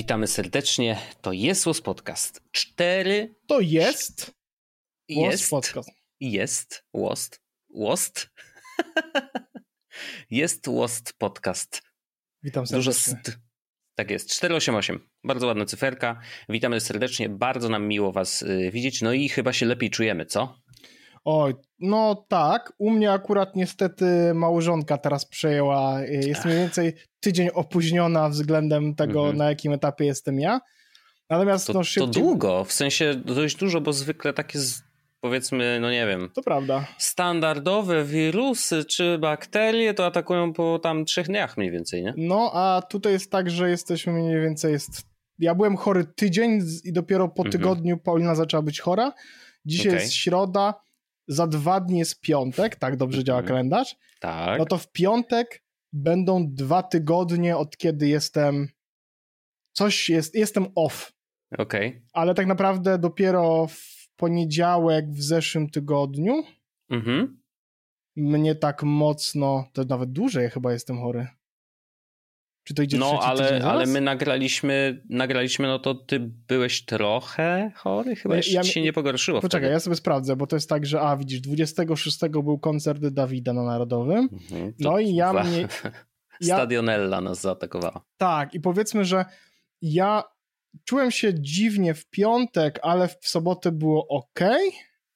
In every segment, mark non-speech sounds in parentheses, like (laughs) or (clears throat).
Witamy serdecznie. To jest Łos Podcast. Cztery. To jest. Jest. Podcast. Jest. Łost. Łost. (laughs) jest Łost Podcast. Witam serdecznie. Dużo tak jest. 488. Bardzo ładna cyferka. Witamy serdecznie. Bardzo nam miło Was y, widzieć. No i chyba się lepiej czujemy, co? Oj, no tak. U mnie akurat niestety małżonka teraz przejęła. Y, jest mniej więcej tydzień opóźniona względem tego, mhm. na jakim etapie jestem ja. Natomiast to, no szybciej... To długo, w sensie dość dużo, bo zwykle takie powiedzmy, no nie wiem. To prawda. Standardowe wirusy czy bakterie to atakują po tam trzech dniach mniej więcej, nie? No, a tutaj jest tak, że jesteśmy mniej więcej jest... Ja byłem chory tydzień i dopiero po mhm. tygodniu Paulina zaczęła być chora. Dzisiaj okay. jest środa, za dwa dni jest piątek, tak dobrze działa mhm. kalendarz. Tak. No to w piątek będą dwa tygodnie od kiedy jestem coś jest, jestem off. Okej. Okay. Ale tak naprawdę dopiero w poniedziałek w zeszłym tygodniu mhm. mnie tak mocno, to nawet dłużej chyba jestem chory. Czy to idzie No, ale, ale my nagraliśmy, nagraliśmy, no to ty byłeś trochę chory? Chyba ja, ja, się nie pogorszyło Poczekaj, wtedy. ja sobie sprawdzę, bo to jest tak, że a widzisz, 26 był koncert Dawida na Narodowym, mhm, no i ja mnie... (laughs) Ja, Stadionella nas zaatakowała. Tak, i powiedzmy, że ja czułem się dziwnie w piątek, ale w sobotę było ok.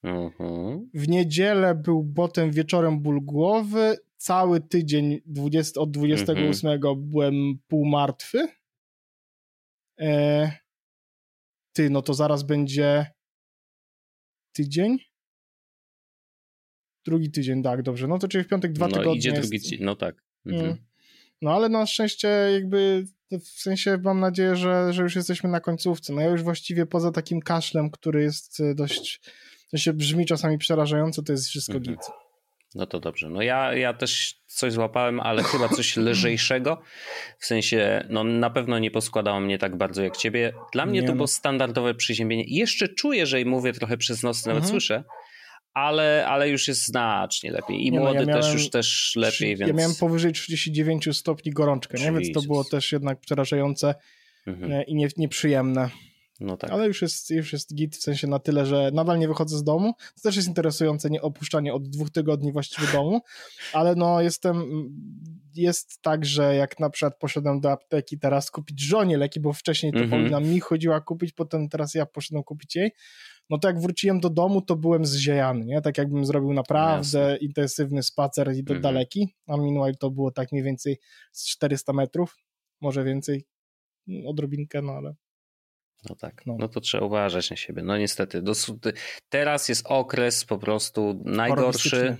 Mhm. W niedzielę był potem wieczorem ból głowy, cały tydzień 20, od 28 mhm. byłem półmartwy. E, ty, no to zaraz będzie tydzień? Drugi tydzień, tak, dobrze. No to czyli w piątek dwa no, tygodnie. idzie drugi tydzień, no tak. Mhm. Mm. No ale na szczęście jakby w sensie mam nadzieję, że, że już jesteśmy na końcówce. No ja już właściwie poza takim kaszlem, który jest dość, w sensie brzmi czasami przerażająco, to jest wszystko mhm. git. No to dobrze. No ja, ja też coś złapałem, ale chyba coś (laughs) lżejszego. W sensie, no na pewno nie poskładało mnie tak bardzo jak ciebie. Dla mnie nie to no. było standardowe przeziębienie. Jeszcze czuję, że mówię trochę przez nos, nawet mhm. słyszę, ale, ale już jest znacznie lepiej. I nie młody no, ja też już też lepiej, więc... Ja miałem powyżej 39 stopni gorączkę, nie? więc to było też jednak przerażające mhm. E, i nie, nieprzyjemne. No tak. Ale już jest, już jest git w sensie na tyle, że nadal nie wychodzę z domu. To też jest interesujące, nie opuszczanie od dwóch tygodni właściwie domu, ale no jestem, jest tak, że jak na przykład poszedłem do apteki teraz kupić żonie leki, bo wcześniej to mm -hmm. Paulina mi chodziła kupić, potem teraz ja poszedłem kupić jej, no to jak wróciłem do domu, to byłem zziejany, nie? Tak jakbym zrobił naprawdę Jasne. intensywny spacer i mm -hmm. daleki, a meanwhile to było tak mniej więcej z 400 metrów, może więcej, odrobinkę, no ale no tak, no. no. to trzeba uważać na siebie. No niestety, teraz jest okres po prostu najgorszy.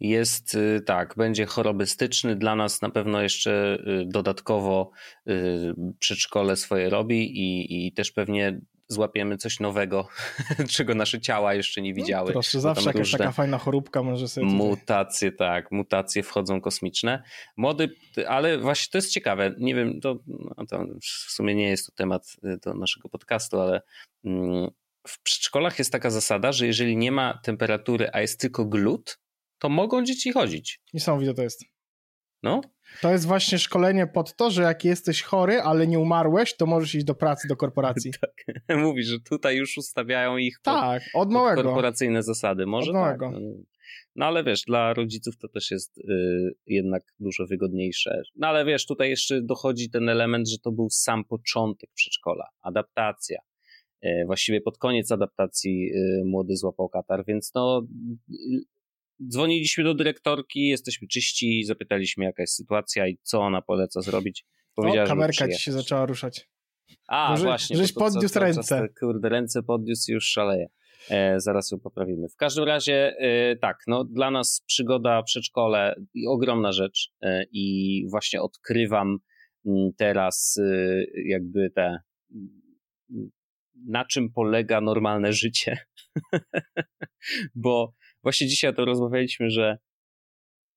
Jest y, tak, będzie chorobystyczny. Dla nas na pewno jeszcze y, dodatkowo y, przedszkole swoje robi i, i też pewnie złapiemy coś nowego, (laughs) czego nasze ciała jeszcze nie no, widziały. No, proszę, zawsze jakaś taka fajna choróbka może sobie... Mutacje, tutaj... tak, mutacje wchodzą kosmiczne. Młody, ale właśnie to jest ciekawe, nie wiem, to, no to w sumie nie jest to temat y, do naszego podcastu, ale mm, w przedszkolach jest taka zasada, że jeżeli nie ma temperatury, a jest tylko glut, to mogą dzieci chodzić. Niesamowite to jest. No, to jest właśnie szkolenie pod to, że jak jesteś chory, ale nie umarłeś, to możesz iść do pracy, do korporacji. (laughs) tak. (laughs) Mówisz, że tutaj już ustawiają ich pod, tak, od małego. Korporacyjne zasady. Może od małego. tak. No, ale wiesz, dla rodziców to też jest y, jednak dużo wygodniejsze. No ale wiesz, tutaj jeszcze dochodzi ten element, że to był sam początek przedszkola, adaptacja. Y, właściwie pod koniec adaptacji y, młody złapał katar, więc no dzwoniliśmy do dyrektorki, jesteśmy czyści, zapytaliśmy jaka jest sytuacja i co ona poleca zrobić. Powiedziała, o, kamerka ci się zaczęła ruszać. A, Może, właśnie. Żeś podniósł ręce. Czas, kurde, ręce podniósł już szaleje. E, zaraz ją poprawimy. W każdym razie, e, tak, no dla nas przygoda przedszkole i ogromna rzecz e, i właśnie odkrywam m, mm, teraz e, jakby te na czym polega normalne życie. (laughs) Bo właśnie dzisiaj to rozmawialiśmy, że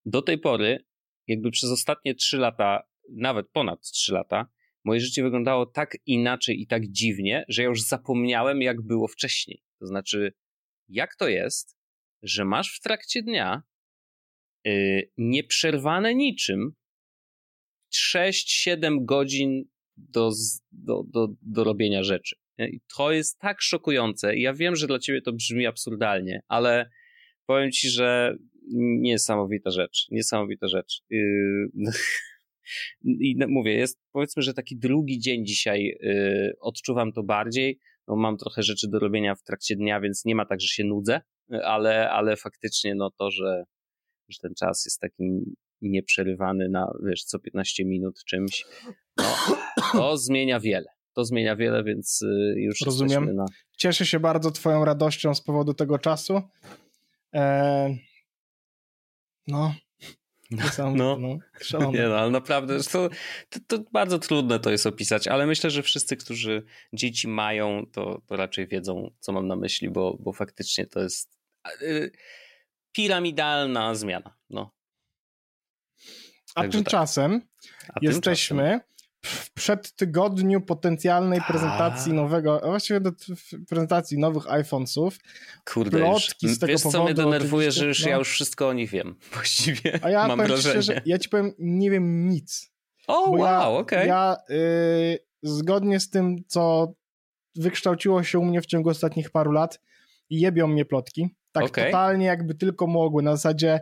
do tej pory, jakby przez ostatnie trzy lata, nawet ponad trzy lata, moje życie wyglądało tak inaczej i tak dziwnie, że ja już zapomniałem, jak było wcześniej. To znaczy, jak to jest, że masz w trakcie dnia yy, nieprzerwane niczym 6-7 godzin do, do, do, do robienia rzeczy. To jest tak szokujące. I ja wiem, że dla ciebie to brzmi absurdalnie, ale powiem ci, że niesamowita rzecz. Niesamowita rzecz. Yy, (laughs) I mówię, jest powiedzmy, że taki drugi dzień dzisiaj yy, odczuwam to bardziej. No, mam trochę rzeczy do robienia w trakcie dnia, więc nie ma tak, że się nudzę, ale, ale faktycznie no to, że, że ten czas jest taki nieprzerywany na, wiesz, co 15 minut czymś, no, to (coughs) zmienia wiele. To zmienia wiele, więc y, już Rozumiem. Na... Cieszę się bardzo twoją radością z powodu tego czasu. Eee, no, no, no, no, nie no, ale naprawdę to, to, to, bardzo trudne to jest opisać, ale myślę, że wszyscy, którzy dzieci mają, to, to raczej wiedzą, co mam na myśli, bo, bo faktycznie to jest yy, piramidalna zmiana. No. A Także tymczasem tak. A jesteśmy tymczasem w przedtygodniu potencjalnej prezentacji A. nowego, właściwie do prezentacji nowych iPhone'sów. Kurde, plotki już, z tego wiesz powodu, co mnie denerwuje, że już no. ja już wszystko o nich wiem (laughs) właściwie. A ja mam wrażenie. Szczerze, ja ci powiem, nie wiem nic. O, wow, ja, okej. Okay. Ja y, zgodnie z tym, co wykształciło się u mnie w ciągu ostatnich paru lat, jebią mnie plotki. Tak okay. totalnie jakby tylko mogły. Na zasadzie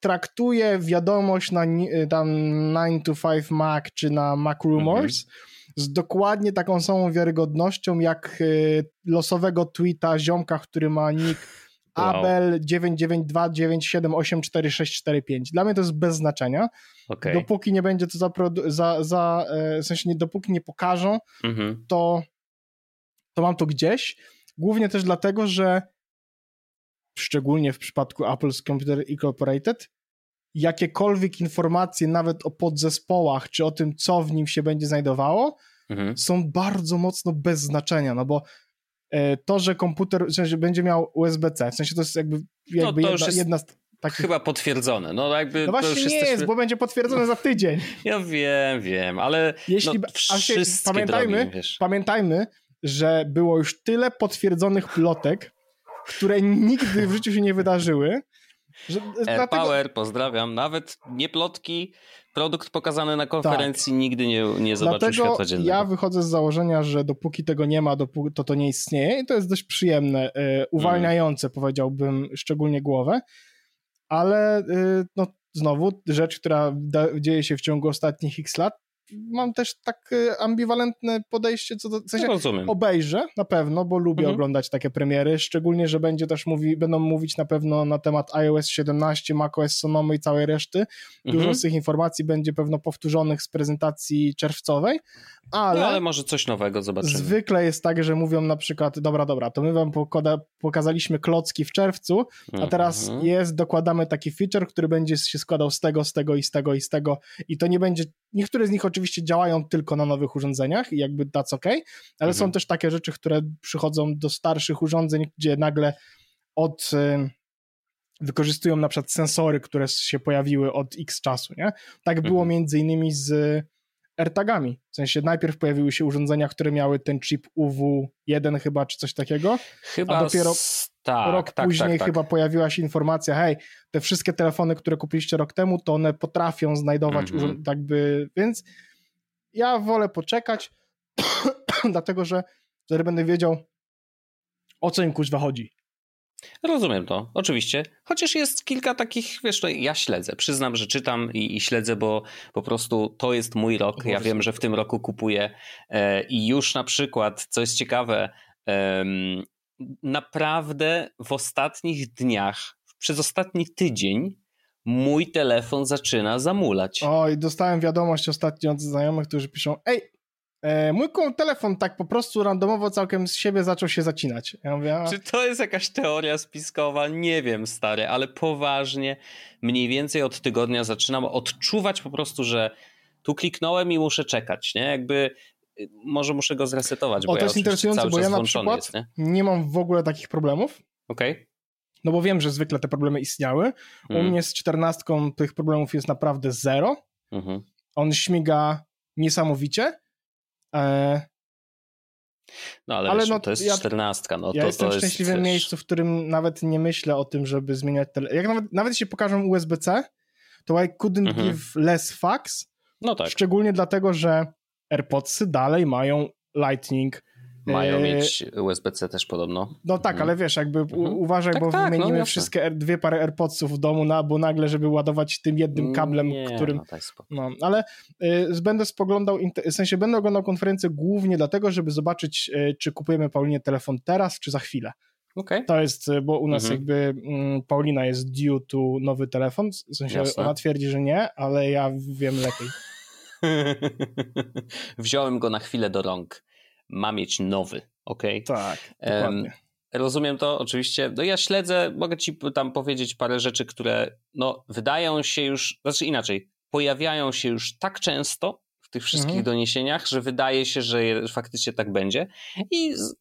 traktuje wiadomość na y, tam 9 to 5 Mac czy na Mac Rumors mhm. z dokładnie taką samą wiarygodnością jak y, losowego tweeta ziomka, który ma nick (laughs) wow. Abel 992978465. Dla mnie to jest bez znaczenia. Okay. Dopóki nie będzie to za, za, za e, w sensie nie, dopóki nie pokażą, mhm. to, to mam to gdzieś. Głównie też dlatego, że szczególnie w przypadku Apple's Computer Incorporated, jakiekolwiek informacje nawet o podzespołach, czy o tym, co w nim się będzie znajdowało, mhm. są bardzo mocno bez znaczenia, no bo e, to, że komputer w sensie będzie miał USB-C, w sensie to jest jakby, no, jakby no, jedna, jest... jedna z Takich... Chyba potwierdzone. No, jakby no właśnie nie jest, bo będzie potwierdzone za tydzień. (laughs) Ja wiem, wiem, ale Jeśli, no, pamiętajmy, drogi, pamiętajmy, że było już tyle potwierdzonych plotek, które nigdy w życiu się nie wydarzyły. Że, dlatego... Power, pozdrawiam. Nawet nie plotki, produkt pokazany na konferencji tak. nigdy nie, nie zobaczył dlatego światła dziennego. ja wychodzę z założenia, że dopóki tego nie ma, dopóki to to nie istnieje i to jest dość przyjemne, e, uwalniające mm. powiedziałbym, szczególnie głowę, ale e, no, znowu rzecz, która da, dzieje się w ciągu ostatnich x lat, mam też tak ambiwalentne podejście co do, w sensie Rozumiem. obejrzę na pewno, bo lubię mhm. oglądać takie premiery, szczególnie, że będzie też mówi, będą mówić na pewno na temat iOS 17, macOS Sonoma i całej reszty. Dużo mhm. z tych informacji będzie pewno powtórzonych z prezentacji czerwcowej, ale... No, ale może coś nowego zobaczymy. Zwykle jest tak, że mówią na przykład, dobra, dobra, to my wam pokazaliśmy klocki w czerwcu, a teraz mhm. jest, dokładamy taki feature, który będzie się składał z tego, z tego i z tego i z tego i to nie będzie, niektóre z nich oczywiście oczywiście działają tylko na nowych urządzeniach i jakby that's ok, ale mhm. są też takie rzeczy, które przychodzą do starszych urządzeń, gdzie nagle od y, wykorzystują na przykład sensory, które się pojawiły od x czasu, nie? Tak było mhm. między innymi z AirTagami. W sensie najpierw pojawiły się urządzenia, które miały ten chip UW1 chyba, czy coś takiego, chyba a dopiero tak, rok tak, później tak, tak, chyba pojawiła się informacja, hej, te wszystkie telefony, które kupiliście rok temu, to one potrafią znajdować -hmm. jakby, więc ja wolę poczekać, (clears throat) dlatego że wtedy będę wiedział, o co im kuźwa chodzi. Rozumiem to, oczywiście. Chociaż jest kilka takich, wiesz, no ja śledzę. Przyznam, że czytam i, i śledzę, bo po prostu to jest mój rok. Ja wiem, że w tym roku kupuję e, i już na przykład, co jest ciekawe, e, naprawdę w ostatnich dniach, przez ostatni tydzień mój telefon zaczyna zamulać. O, i dostałem wiadomość ostatnio od znajomych, którzy piszą, ej, e, mój telefon tak po prostu randomowo całkiem z siebie zaczął się zacinać. Ja mówię, a... Czy to jest jakaś teoria spiskowa? Nie wiem, stary, ale poważnie mniej więcej od tygodnia zaczynam odczuwać po prostu, że tu kliknąłem i muszę czekać, nie? Jakby y, może muszę go zresetować, o, bo to ja jest interesujące, bo ja na przykład jest, nie? nie mam w ogóle takich problemów. Okej. Okay. No bo wiem, że zwykle te problemy istniały. U mhm. mnie z czternastką tych problemów jest naprawdę zero. Mhm. On śmiga niesamowicie. E... No ale, ale wiesz, no, to jest czternastka. No, ja to, jestem to w szczęśliwym jest, miejscu, w którym nawet nie myślę o tym, żeby zmieniać telefon. Jak nawet, nawet jeśli pokażą USB-C, to I couldn't mhm. give less fucks. No tak. Szczególnie dlatego, że AirPodsy dalej mają Lightning. Mają e, mieć USB-C też podobno. No tak, mhm. ale wiesz, jakby mhm. uważaj, tak, bo tak, wymienimy no, wszystkie dwie pary AirPodsów w domu, na, bo nagle, żeby ładować tym jednym kablem, Nie, którym... No, tak no ale y, będę spoglądał, w sensie będę oglądał konferencję głównie dlatego, żeby zobaczyć, y, czy kupujemy Paulinie telefon teraz, czy za chwilę. Okay. To jest, y, bo u nas mhm. jakby mm, Paulina jest due to nowy telefon, w sensie Jasne. ona twierdzi, że nie, ale ja wiem lepiej. (laughs) (laughs) Wziąłem go na chwilę do rąk. Ma mieć nowy, ok? Tak, dokładnie. Um, rozumiem to oczywiście. No ja śledzę, mogę ci tam powiedzieć parę rzeczy, które no wydają się już, znaczy inaczej, pojawiają się już tak często, w tych wszystkich mhm. doniesieniach, że wydaje się, że faktycznie tak będzie. I z,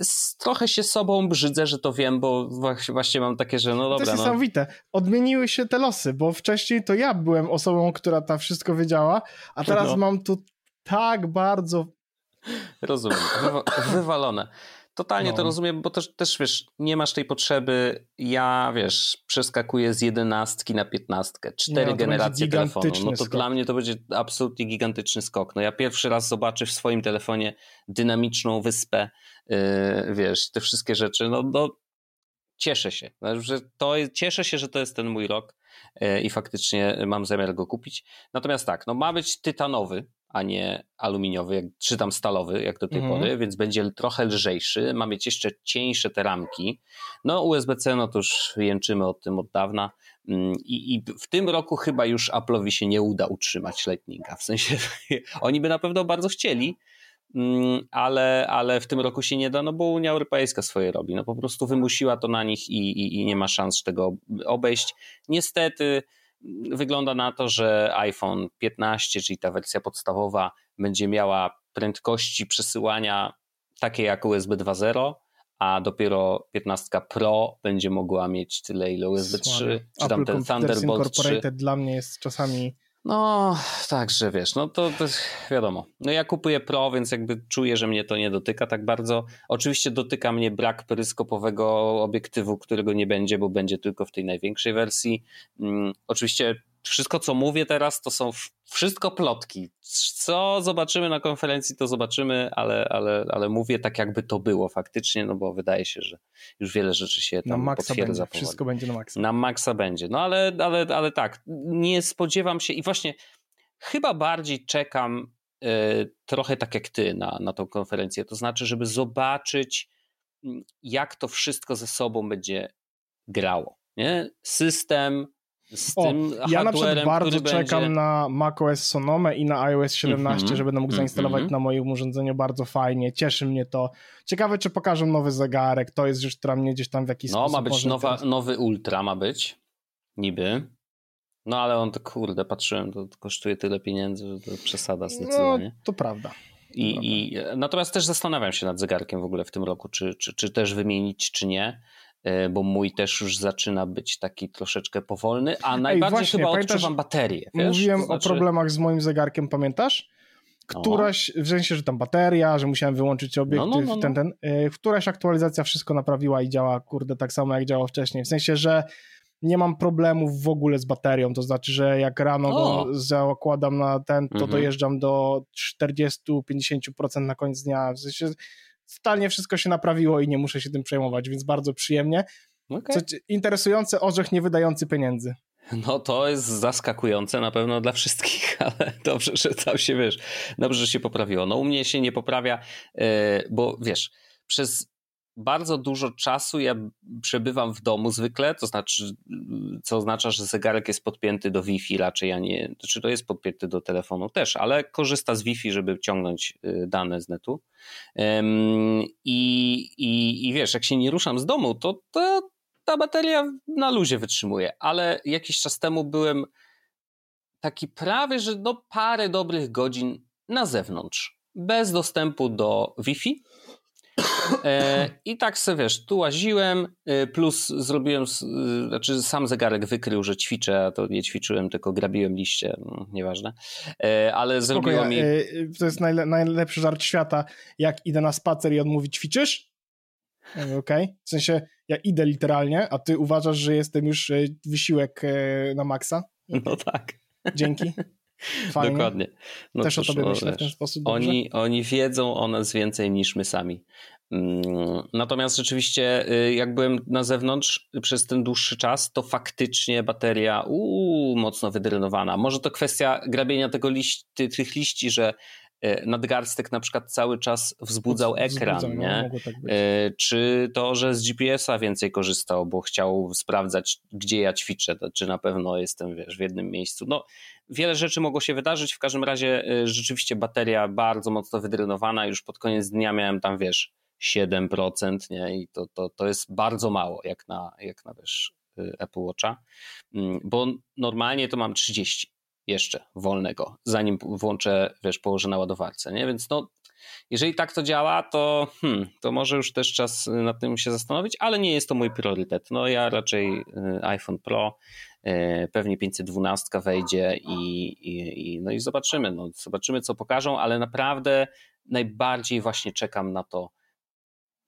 z, trochę się sobą brzydzę, że to wiem, bo właśnie mam takie, że no dobra. To jest no. niesamowite. Odmieniły się te losy, bo wcześniej to ja byłem osobą, która tam wszystko wiedziała, a teraz no. mam tu tak bardzo Rozumiem. wywalone. Totalnie no. to rozumiem, bo też, też wiesz, nie masz tej potrzeby. Ja wiesz, przeskakuję z jedenastki na piętnastkę, cztery nie, generacje telefonu. No to skok. dla mnie to będzie absolutnie gigantyczny skok. No ja pierwszy raz zobaczę w swoim telefonie dynamiczną wyspę, yy, wiesz, te wszystkie rzeczy. No, no cieszę się, że to, cieszę się, że to jest ten mój rok yy, i faktycznie mam zamiar go kupić. Natomiast tak, no ma być tytanowy, a nie aluminiowy, jak, czy tam stalowy, jak do tej mhm. pory, więc będzie trochę lżejszy. Ma mieć jeszcze cieńsze te ramki. No USB-C, no to już jęczymy o tym od dawna. Mm, I, I, w tym roku chyba już Apple'owi się nie uda utrzymać Lightninga. W sensie (laughs) oni by na pewno bardzo chcieli, mm, ale, ale w tym roku się nie da, no bo Unia Europejska swoje robi. No po prostu wymusiła to na nich i, i, i nie ma szans tego obejść. Niestety wygląda na to, że iPhone 15, czyli ta wersja podstawowa, będzie miała prędkości przesyłania takie jak USB 2.0, a dopiero 15 Pro będzie mogła mieć tyle ile USB 3, czy tam ten Thunderbolt 3. dla mnie jest czasami no, także wiesz, no to, to, wiadomo. No ja kupuję Pro, więc jakby czuję, że mnie to nie dotyka tak bardzo. Oczywiście dotyka mnie brak peryskopowego obiektywu, którego nie będzie, bo będzie tylko w tej największej wersji. Hmm, oczywiście wszystko, co mówię teraz, to są wszystko plotki. Co zobaczymy na konferencji, to zobaczymy, ale, ale, ale mówię tak, jakby to było faktycznie, no bo wydaje się, że już wiele rzeczy się tam na potwierdza. Będzie. Wszystko będzie na maksa. Na maksa będzie. No ale, ale, ale tak, nie spodziewam się i właśnie chyba bardziej czekam y, trochę tak jak ty na, na tą konferencję. To znaczy, żeby zobaczyć, mm, jak to wszystko ze sobą będzie grało. Nie? System, z o, tym Ja na przykład bardzo czekam będzie... na macOS Sonome i na iOS 17, mm -hmm. że będę mógł mhm, zainstalować -hmm. na moim urządzeniu bardzo fajnie. Cieszy mnie to. Ciekawe, czy pokażą nowy zegarek. To jest rzecz, która mnie gdzieś tam w jakiś no, sposób... No, ma być nowa, nowy Ultra, ma być. Niby. No, ale on to, kurde, patrzyłem, to kosztuje tyle pieniędzy, że to przesada zdecydowanie. No, to prawda. I, i, natomiast też zastanawiam się nad zegarkiem w ogóle w tym roku, czy, czy, czy też wymienić, czy nie. E, bo mój też już zaczyna być taki troszeczkę powolny, a najbardziej Ej, właśnie, chyba odczuwam baterię. Wiesz? Mówiłem znaczy... o problemach z moim zegarkiem, pamiętasz? Któraś, w sensie, że tam bateria, że musiałem wyłączyć obiektyw, no, no, no, no. ten, ten. E, któraś aktualizacja wszystko naprawiła i działa, kurde, tak samo jak działało wcześniej. W sensie, że nie mam problemów w ogóle z baterią, to znaczy, że jak rano go zakładam na ten, to mhm. dojeżdżam do 40-50% na koniec dnia. W sensie totalnie wszystko się naprawiło i nie muszę się tym przejmować, więc bardzo przyjemnie. Okay. Co interesujące, orzech nie wydający pieniędzy. No to jest zaskakujące na pewno dla wszystkich, (laughs) ale dobrze, że tam się, wiesz, dobrze, że się poprawiło. No u mnie się nie poprawia, e, bo wiesz, przez bardzo dużo czasu ja przebywam w domu zwykle, to znaczy, co oznacza, że zegarek jest podpięty do Wi-Fi raczej, a nie, czy znaczy to jest podpięty do telefonu też, ale korzysta z Wi-Fi, żeby ciągnąć y, dane z netu. I, i, i wiesz, jak się nie ruszam z domu, to, to ta bateria na luzie wytrzymuje, ale jakiś czas temu byłem taki prawie, że no parę dobrych godzin na zewnątrz, bez dostępu do Wi-Fi I tak sobie wiesz, tu łaziłem, e, plus zrobiłem, e, znaczy sam zegarek wykrył, że ćwiczę, a to nie ćwiczyłem, tylko grabiłem liście, no, nieważne, ale zrobiło mi... To jest najle najlepszy żart świata, jak idę na spacer i on mówi, ćwiczysz? Okej, okay. w sensie ja idę literalnie, a ty uważasz, że jestem już wysiłek na maksa? No tak. Dzięki. Fajnie. Dokładnie. No Też cóż, o tobie no, myślę w ten sposób. Oni, oni wiedzą o nas więcej niż my sami. Mm, natomiast rzeczywiście, y, jak byłem na zewnątrz przez ten dłuższy czas, to faktycznie bateria uu, mocno wydrenowana. Może to kwestia grabienia tego liści, tych liści, że nadgarstek na przykład cały czas wzbudzał ekran, Wzbudzał, nie? No, tak e, czy to, że z GPS-a więcej korzystał, bo chciał sprawdzać, gdzie ja ćwiczę, czy na pewno jestem wiesz, w jednym miejscu. No, wiele rzeczy mogło się wydarzyć, w każdym razie e, rzeczywiście bateria bardzo mocno wydrenowana, już pod koniec dnia miałem tam, wiesz, 7%, nie? I to, to, to jest bardzo mało, jak na, jak na wiesz, Apple Watcha, mm, bo normalnie to mam 30 jeszcze wolnego, zanim włączę, wiesz, położę na ładowarce, nie? Więc no, jeżeli tak to działa, to, hmm, to może już też czas nad tym się zastanowić, ale nie jest to mój priorytet. No ja raczej y, iPhone Pro, y, pewnie 512 wejdzie i, i, i, no i zobaczymy, no, zobaczymy co pokażą, ale naprawdę najbardziej właśnie czekam na to,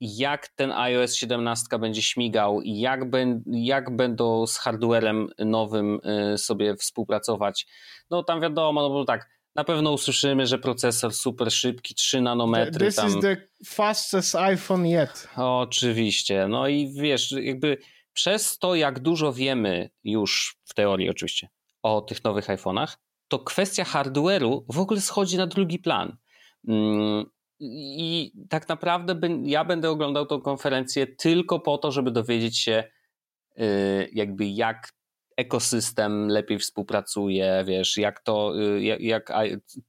jak ten iOS 17 będzie śmigał jak, ben, jak będą z hardwarem nowym y, sobie współpracować. No tam wiadomo, no bo tak, na pewno usłyszymy, że procesor super szybki, 3 nanometry. This tam... is the fastest iPhone yet. Oczywiście. No i wiesz, jakby przez to, jak dużo wiemy już w teorii oczywiście o tych nowych iPhone'ach, to kwestia hardware'u w ogóle schodzi na drugi plan. I tak naprawdę ja będę oglądał tą konferencję tylko po to, żeby dowiedzieć się, y, jakby jak ekosystem lepiej współpracuje, wiesz, jak to, y, jak, jak,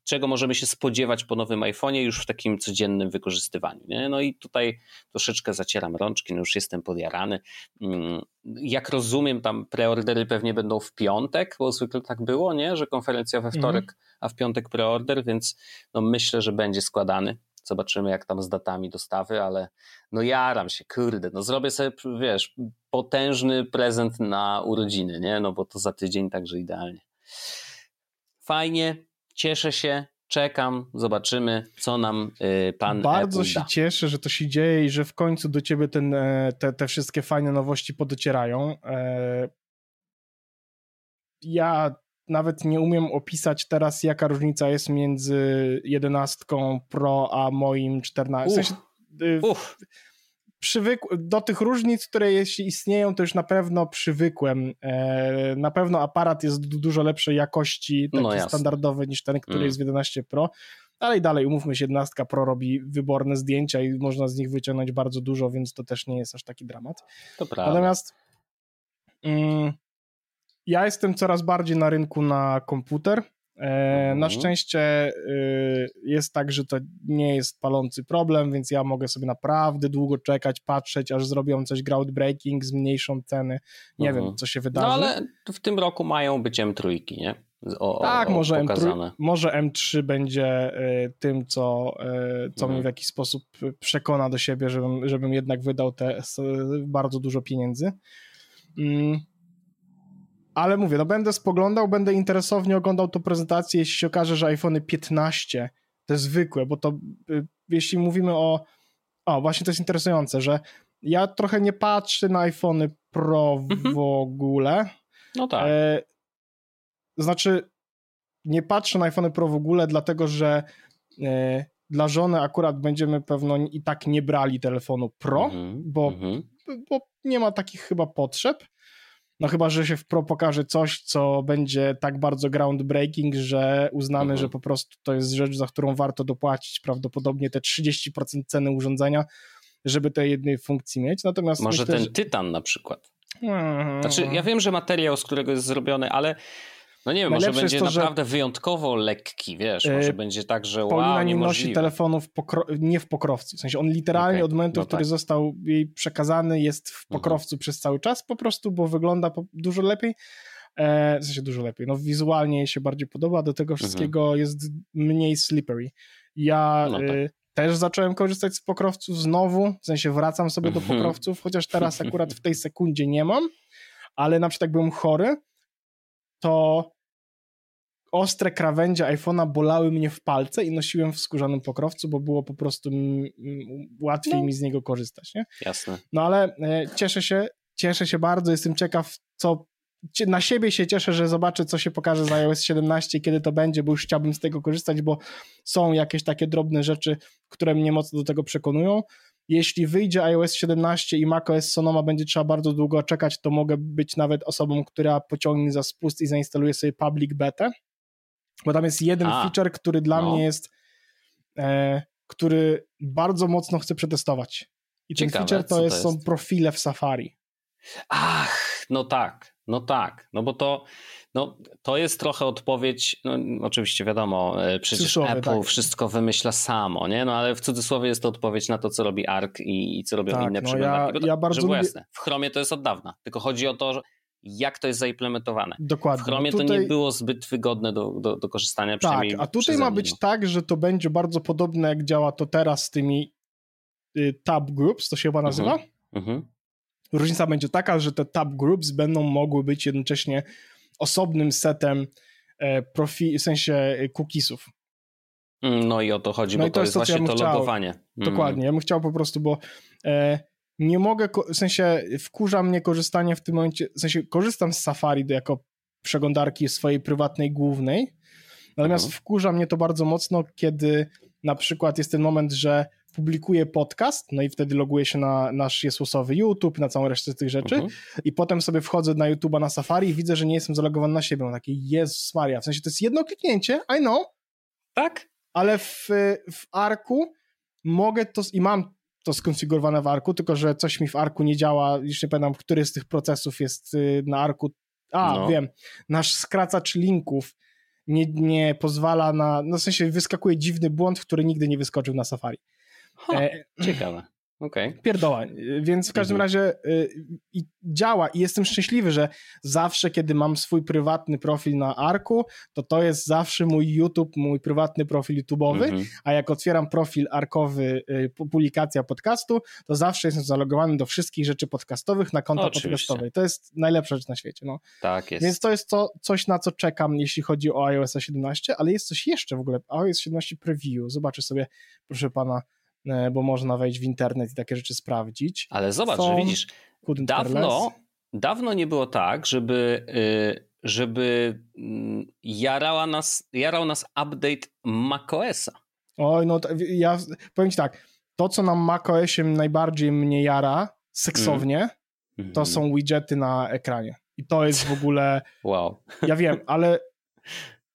czego możemy się spodziewać po nowym iPhone'ie już w takim codziennym wykorzystywaniu. Nie? No i tutaj troszeczkę zacieram rączki, no już jestem podjarany. Mm, jak rozumiem, tam preordery pewnie będą w piątek, bo zwykle tak było, nie? że konferencja we wtorek, mhm. a w piątek preorder, więc no myślę, że będzie składany. Zobaczymy, jak tam z datami dostawy, ale no jaram się, kurde, no zrobię sobie, wiesz, potężny prezent na urodziny, nie? No bo to za tydzień, także idealnie. Fajnie, cieszę się, czekam, zobaczymy, co nam y, pan Bardzo Apple się da. cieszę, że to się dzieje i że w końcu do ciebie ten, e, te, te wszystkie fajne nowości podocierają. E, ja nawet nie umiem opisać teraz, jaka różnica jest między 11 Pro a moim 14. W sensie, y, do tych różnic, które jeśli istnieją, to już na pewno przywykłem. E, na pewno aparat jest dużo lepszej jakości, taki no standardowy niż ten, który mm. jest w 11 Pro. Ale i dalej, umówmy się, 11 Pro robi wyborne zdjęcia i można z nich wyciągnąć bardzo dużo, więc to też nie jest aż taki dramat. To prawda. Natomiast mm, ja jestem coraz bardziej na rynku na komputer. E, na mhm. szczęście y, jest tak, że to nie jest palący problem, więc ja mogę sobie naprawdę długo czekać, patrzeć, aż zrobią coś groundbreaking, zmniejszą ceny. Nie wiem, mhm. co się wydarzy. No ale w tym roku mają być M3, nie? O, tak, o, może, M3, może M3 będzie y, tym, co, y, co mhm. mnie w jakiś sposób przekona do siebie, żebym, żebym jednak wydał te bardzo dużo pieniędzy. Ale mówię, no będę spoglądał, będę interesownie oglądał tą prezentację, jeśli się okaże, że iPhone 15, te zwykłe, bo to y, jeśli mówimy o... O, właśnie to jest interesujące, że ja trochę nie patrzę na iPhony Pro mhm. w ogóle. No tak. E, znaczy, nie patrzę na iPhony Pro w ogóle, dlatego że e, dla żony akurat będziemy pewno i tak nie brali telefonu Pro, mhm. bo, mhm. bo nie ma takich chyba potrzeb. No chyba, że się w Pro pokaże coś, co będzie tak bardzo groundbreaking, że uznamy, mhm. że po prostu to jest rzecz, za którą warto dopłacić prawdopodobnie te 30% ceny urządzenia, żeby tej jednej funkcji mieć. Natomiast Może myślę, ten że... tytan na przykład. Hmm. Znaczy, ja wiem, że materiał, z którego jest zrobiony, ale no nie wiem, Najlepsze może będzie to, naprawdę że... wyjątkowo lekki, wiesz, yy, może będzie tak, że wow, Paulina nie nosi telefonów pokro... nie w pokrowcu, w sensie on literalnie okay, od momentu, no w który tak. został jej przekazany jest w mhm. pokrowcu mhm. przez cały czas po prostu, bo wygląda dużo lepiej, e, w sensie dużo lepiej, no wizualnie jej się bardziej podoba, do tego wszystkiego mhm. jest mniej slippery. Ja no tak. y, też zacząłem korzystać z pokrowców znowu, w sensie wracam sobie do mhm. pokrowców, chociaż teraz akurat w tej (laughs) sekundzie nie mam, ale na przykład jak byłem chory, to ostre krawędzie iPhone'a bolały mnie w palce i nosiłem w skórzanym pokrowcu, bo było po prostu łatwiej no. mi z niego korzystać, nie? Jasne. No ale e, cieszę się, cieszę się bardzo, jestem ciekaw, co na siebie się cieszę, że zobaczę, co się pokaże za iOS 17, kiedy to będzie, bo już chciałbym z tego korzystać, bo są jakieś takie drobne rzeczy, które mnie mocno do tego przekonują. Jeśli wyjdzie iOS 17 i macOS Sonoma będzie trzeba bardzo długo czekać, to mogę być nawet osobą, która pociągnie za spust i zainstaluje sobie public beta, bo tam jest jeden A, feature, który dla no. mnie jest, e, który bardzo mocno chcę przetestować. I Ciekawe, ten feature to, jest, to jest? są profile w Safari. Ach, no tak, no tak, no bo to, no, to jest trochę odpowiedź, no, oczywiście wiadomo, e, przecież Apple tak. wszystko wymyśla samo, nie? No ale w cudzysłowie jest to odpowiedź na to, co robi ARC i, i co robią tak, inne no, przeglądarki. Ja, ja bardzo lubię... jasne, w Chromie to jest od dawna, tylko chodzi o to, że jak to jest zaimplementowane. Dokładnie. W Chromie no tutaj... to nie było zbyt wygodne do, do, do korzystania. Tak, a tutaj ma być tak, że to będzie bardzo podobne jak działa to teraz z tymi y, tab groups, to się chyba nazywa. Mhm. Mhm. Różnica będzie taka, że te tab groups będą mogły być jednocześnie osobnym setem e, profi, w sensie e, cookiesów. Mm, no i o to chodzi, no bo to, to jest, właśnie ja to chciał, logowanie. Mm. Dokładnie, ja bym chciał po prostu, bo e, nie mogę, w sensie wkurza mnie korzystanie w tym momencie, w sensie korzystam z Safari jako przeglądarki swojej prywatnej głównej, natomiast mhm. wkurza mnie to bardzo mocno, kiedy na przykład jest ten moment, że publikuję podcast, no i wtedy loguję się na nasz jesłosowy YouTube, na całą resztę tych rzeczy mhm. i potem sobie wchodzę na YouTube'a na Safari i widzę, że nie jestem zalogowany na siebie. Mam takie, Jezus Maria, w sensie to jest jedno kliknięcie, I know. Tak? Ale w, w Arku mogę to, i mam to skonfigurowane w Arku, tylko że coś mi w Arku nie działa, już nie pamiętam, który z tych procesów jest y, na Arku. A, no. wiem, nasz skracacz linków nie, nie pozwala na, no w sensie wyskakuje dziwny błąd, który nigdy nie wyskoczył na Safari. Ha, e, ciekawe. Okay. Pierdoła. Więc w każdym mhm. razie y, i działa i jestem szczęśliwy, że zawsze, kiedy mam swój prywatny profil na Arku, to to jest zawsze mój YouTube, mój prywatny profil YouTube'owy, mhm. a jak otwieram profil arkowy, y, publikacja podcastu, to zawsze jestem zalogowany do wszystkich rzeczy podcastowych na konto podcastowej. To jest najlepsza rzecz na świecie. No. Tak jest. Więc to jest to, coś, na co czekam, jeśli chodzi o iOS 17, ale jest coś jeszcze w ogóle. iOS 17 Preview. Zobaczę sobie, proszę pana, bo można wejść w internet i takie rzeczy sprawdzić. Ale zobacz, że widzisz, dawno, dawno nie było tak, żeby, y, żeby mm, jarała nas, jarał nas update macOSa. Oj, no ja powiem ci tak, to co na macOSie najbardziej mnie jara seksownie, mm. to są widgety na ekranie. I to jest w ogóle... (laughs) Wow. Ja wiem, ale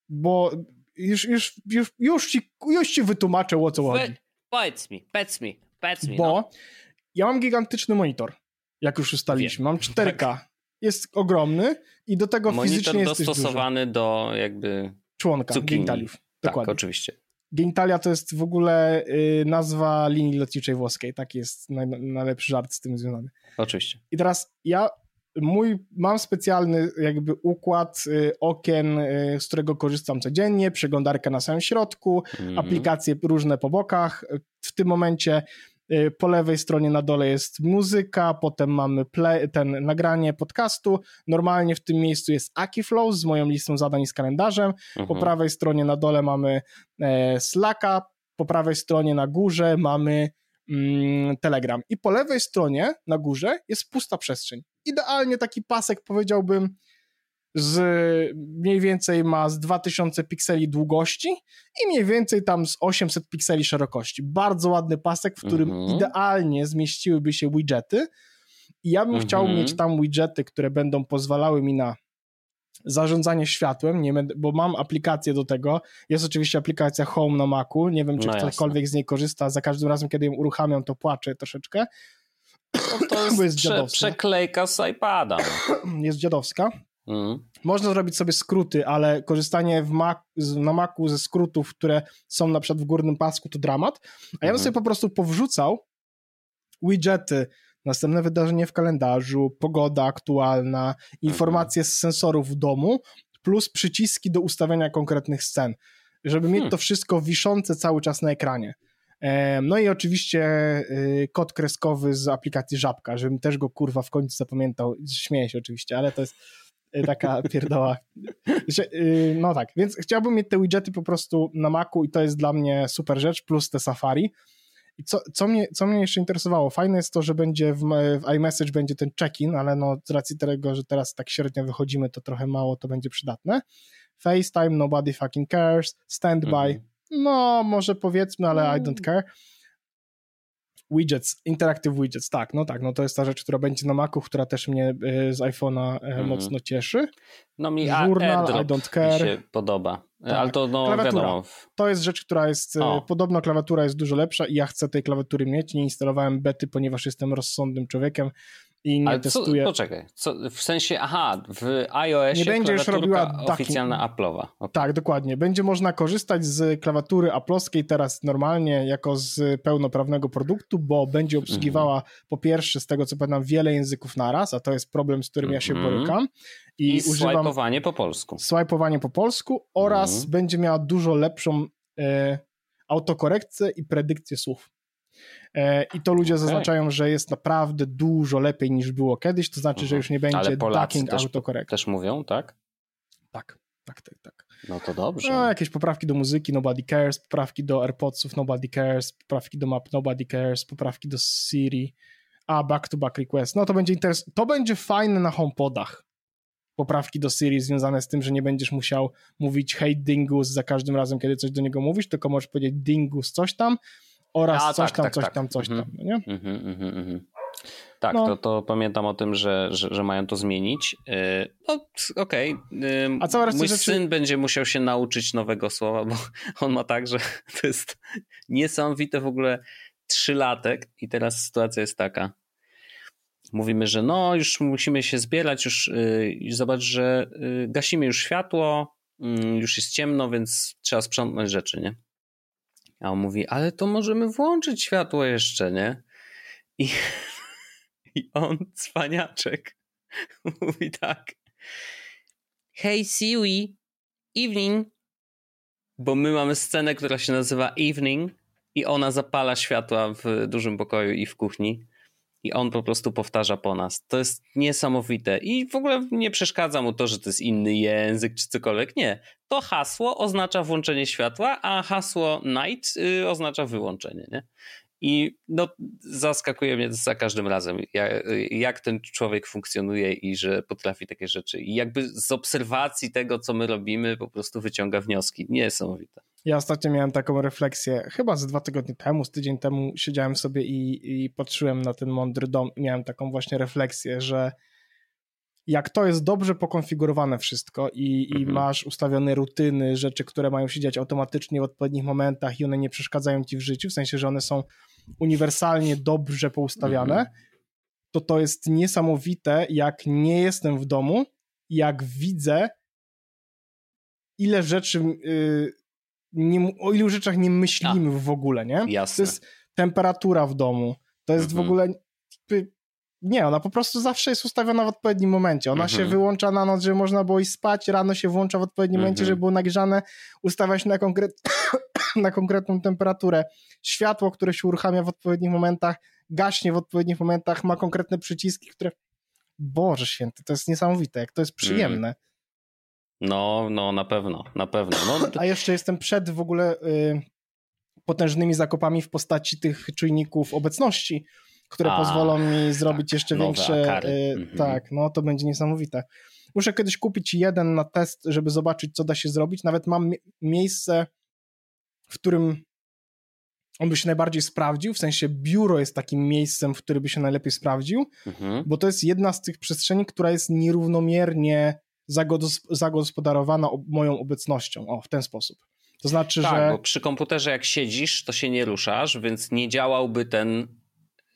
bo już, już, już, już, ci, już ci wytłumaczę o co chodzi. Powiedz mi, powiedz mi, powiedz mi. Bo no. ja mam gigantyczny monitor, jak już ustaliliśmy. Mam 4K. Tak. Jest ogromny i do tego monitor fizycznie jest dostosowany do jakby członka genitaliów. Tak, Dokładnie. Tak, oczywiście. Genitalia to jest w ogóle y, nazwa linii lotniczej włoskiej. Taki jest naj, najlepszy żart z tym związany. Oczywiście. I teraz ja mój, mam specjalny jakby układ y, okien, y, z którego korzystam codziennie, przeglądarkę na samym środku, mm. aplikacje różne po bokach. W tym momencie y, po lewej stronie na dole jest muzyka, potem mamy play, ten nagranie podcastu. Normalnie w tym miejscu jest Akiflow z moją listą zadań z kalendarzem. Mm -hmm. Po mhm. prawej stronie na dole mamy e, Slacka, po prawej stronie na górze mamy mm, Telegram. I po lewej stronie na górze jest pusta przestrzeń idealnie taki pasek, powiedziałbym, z mniej więcej ma z 2000 pikseli długości i mniej więcej tam z 800 pikseli szerokości. Bardzo ładny pasek, w którym mhm. idealnie zmieściłyby się widgety. I ja bym chciał mhm. mieć tam widgety, które będą pozwalały mi na zarządzanie światłem, nie będę, bo mam aplikację do tego. Jest oczywiście aplikacja Home na Macu. Nie wiem, czy no ktokolwiek z niej korzysta. Za każdym razem, kiedy ją uruchamiam, to płaczę troszeczkę. To (laughs) jest, jest prze, przeklejka z iPada. (clears throat) Jest dziadowska. Mm. Można zrobić sobie skróty, ale korzystanie w Mac, na Macu ze skrótów, które są na przykład w górnym pasku, to dramat. A ja bym mm. sobie po prostu powrzucał widgety, następne wydarzenie w kalendarzu, pogoda aktualna, informacje mm. z sensorów w domu, plus przyciski do ustawiania konkretnych scen, żeby mieć hmm. to wszystko wiszące cały czas na ekranie. No i oczywiście y, kod kreskowy z aplikacji Żabka, żebym też go kurwa w końcu zapamiętał. Śmieję się oczywiście, ale to jest y, taka (laughs) pierdoła. Y, no tak, więc chciałbym mieć te widgety po prostu na Macu i to jest dla mnie super rzecz, plus te Safari. I co, co, mnie, co mnie jeszcze interesowało, fajne jest to, że będzie w, w iMessage będzie ten check-in, ale no z racji tego, że teraz tak średnio wychodzimy, to trochę mało to będzie przydatne. FaceTime, nobody fucking cares, standby, -hmm. No może powiedzmy, ale I don't care. Widgets, Interactive Widgets, tak, no tak, no to jest ta rzecz, która będzie na Macu, która też mnie y, z iPhone'a mm. mocno cieszy. No mi Journal, I don't care. Mi się podoba, tak. ale to no klawiatura. wiadomo. To jest rzecz, która jest, y, o. podobno klawiatura jest dużo lepsza i ja chcę tej klawiatury mieć, nie instalowałem bety, ponieważ jestem rozsądnym człowiekiem i nie Ale testuję. Co, poczekaj, co, w sensie, aha, w iOSie nie będzie już robiła oficjalna Apple'owa. Okay. Tak, dokładnie. Będzie można korzystać z klawiatury Apple'owskiej teraz normalnie jako z pełnoprawnego produktu, bo będzie obsługiwała mm -hmm. po pierwsze, z tego co pamiętam, wiele języków naraz, a to jest problem, z którym mm -hmm. ja się mhm. borykam. I, I używam swajpowanie po polsku. Swajpowanie po polsku oraz mm -hmm. będzie miała dużo lepszą e, autokorekcję i predykcję słów. E, I to ludzie zaznaczają, że jest naprawdę dużo lepiej niż było kiedyś, to znaczy, że mhm. już nie będzie Polacy też, też mówią, tak? Tak, tak, tak, tak. No to dobrze. No, jakieś poprawki do muzyki, nobody cares, poprawki do AirPodsów, nobody cares, poprawki do map, nobody cares, poprawki do Siri, a back-to-back request. No to będzie interes... to będzie fajne na HomePodach. Poprawki do Siri związane z tym, że nie będziesz musiał mówić hey dingus za każdym razem, kiedy coś do niego mówisz, tylko możesz powiedzieć dingus coś tam oraz A, coś tak, tam, tak, coś tak. tam, coś mhm. tam, nie? Mhm, mhm, mhm. Tak, no. to, to pamiętam o tym, że, że, że mają to zmienić. Y, no, okej. Okay. A Mój rzeczy... syn będzie musiał się nauczyć nowego słowa, bo (laughs) on ma tak, że (laughs) to jest niesamowite w ogóle trzylatek i teraz sytuacja jest taka. Mówimy, że no już musimy się zbierać, już, już y, zobacz, że y, gasimy już światło, mm, już jest ciemno, więc trzeba sprzątnąć rzeczy, nie? A on mówi, ale to możemy włączyć światło jeszcze, nie? I, (laughs) i on, cwaniaczek, (laughs) mówi tak. Hey Siri, evening. Bo my mamy scenę, która się nazywa evening i ona zapala światła w dużym pokoju i w kuchni i on po prostu powtarza po nas. To jest niesamowite i w ogóle nie przeszkadza mu to, że to jest inny język czy cokolwiek. Nie. To hasło oznacza włączenie światła, a hasło night y, oznacza wyłączenie. Nie? I no, zaskakuje mnie za każdym razem, jak, jak, ten człowiek funkcjonuje i że potrafi takie rzeczy. I jakby z obserwacji tego, co my robimy, po prostu wyciąga wnioski. Niesamowite. Ja ostatnio miałem taką refleksję, chyba z dwa tygodnie temu, z tydzień temu siedziałem sobie i, i patrzyłem na ten mądry dom i miałem taką właśnie refleksję, że jak to jest dobrze pokonfigurowane wszystko i, mhm. i masz ustawione rutyny, rzeczy, które mają się dziać automatycznie w odpowiednich momentach i one nie przeszkadzają ci w życiu, w sensie, że one są uniwersalnie dobrze poustawiane, mhm. to to jest niesamowite, jak nie jestem w domu, jak widzę, ile rzeczy, yy, nie, o ilu rzeczach nie myślimy A, w ogóle, nie? Jasne. To jest temperatura w domu, to jest mhm. w ogóle nie, ona po prostu zawsze jest ustawiona w odpowiednim momencie. Ona się mhm. wyłącza na noc, żeby można było iść spać, rano się włącza w odpowiednim momencie, żeby było nagrzane, ustawia się na, konkret... (coughs) na konkretną temperaturę. Światło, które się uruchamia w odpowiednich momentach, gaśnie w odpowiednich momentach, ma konkretne przyciski, które... Boże święty, to jest niesamowite, jak to jest przyjemne. No, no, na pewno, na pewno. No. (coughs) A jeszcze jestem przed w ogóle y, potężnymi zakopami w postaci tych czujników obecności, które A, pozwolą mi zrobić tak, jeszcze większe. Y, mhm. Tak, no to będzie niesamowite. Muszę kiedyś kupić jeden na test, żeby zobaczyć, co da się zrobić. Nawet mam miejsce, w którym on by się najbardziej sprawdził, w sensie biuro jest takim miejscem, w którym by się najlepiej sprawdził, mhm. bo to jest jedna z tych przestrzeni, która jest nierównomiernie zagospodarowana moją obecnością. O, w ten sposób. To znaczy, tak, że. Bo przy komputerze, jak siedzisz, to się nie ruszasz, więc nie działałby ten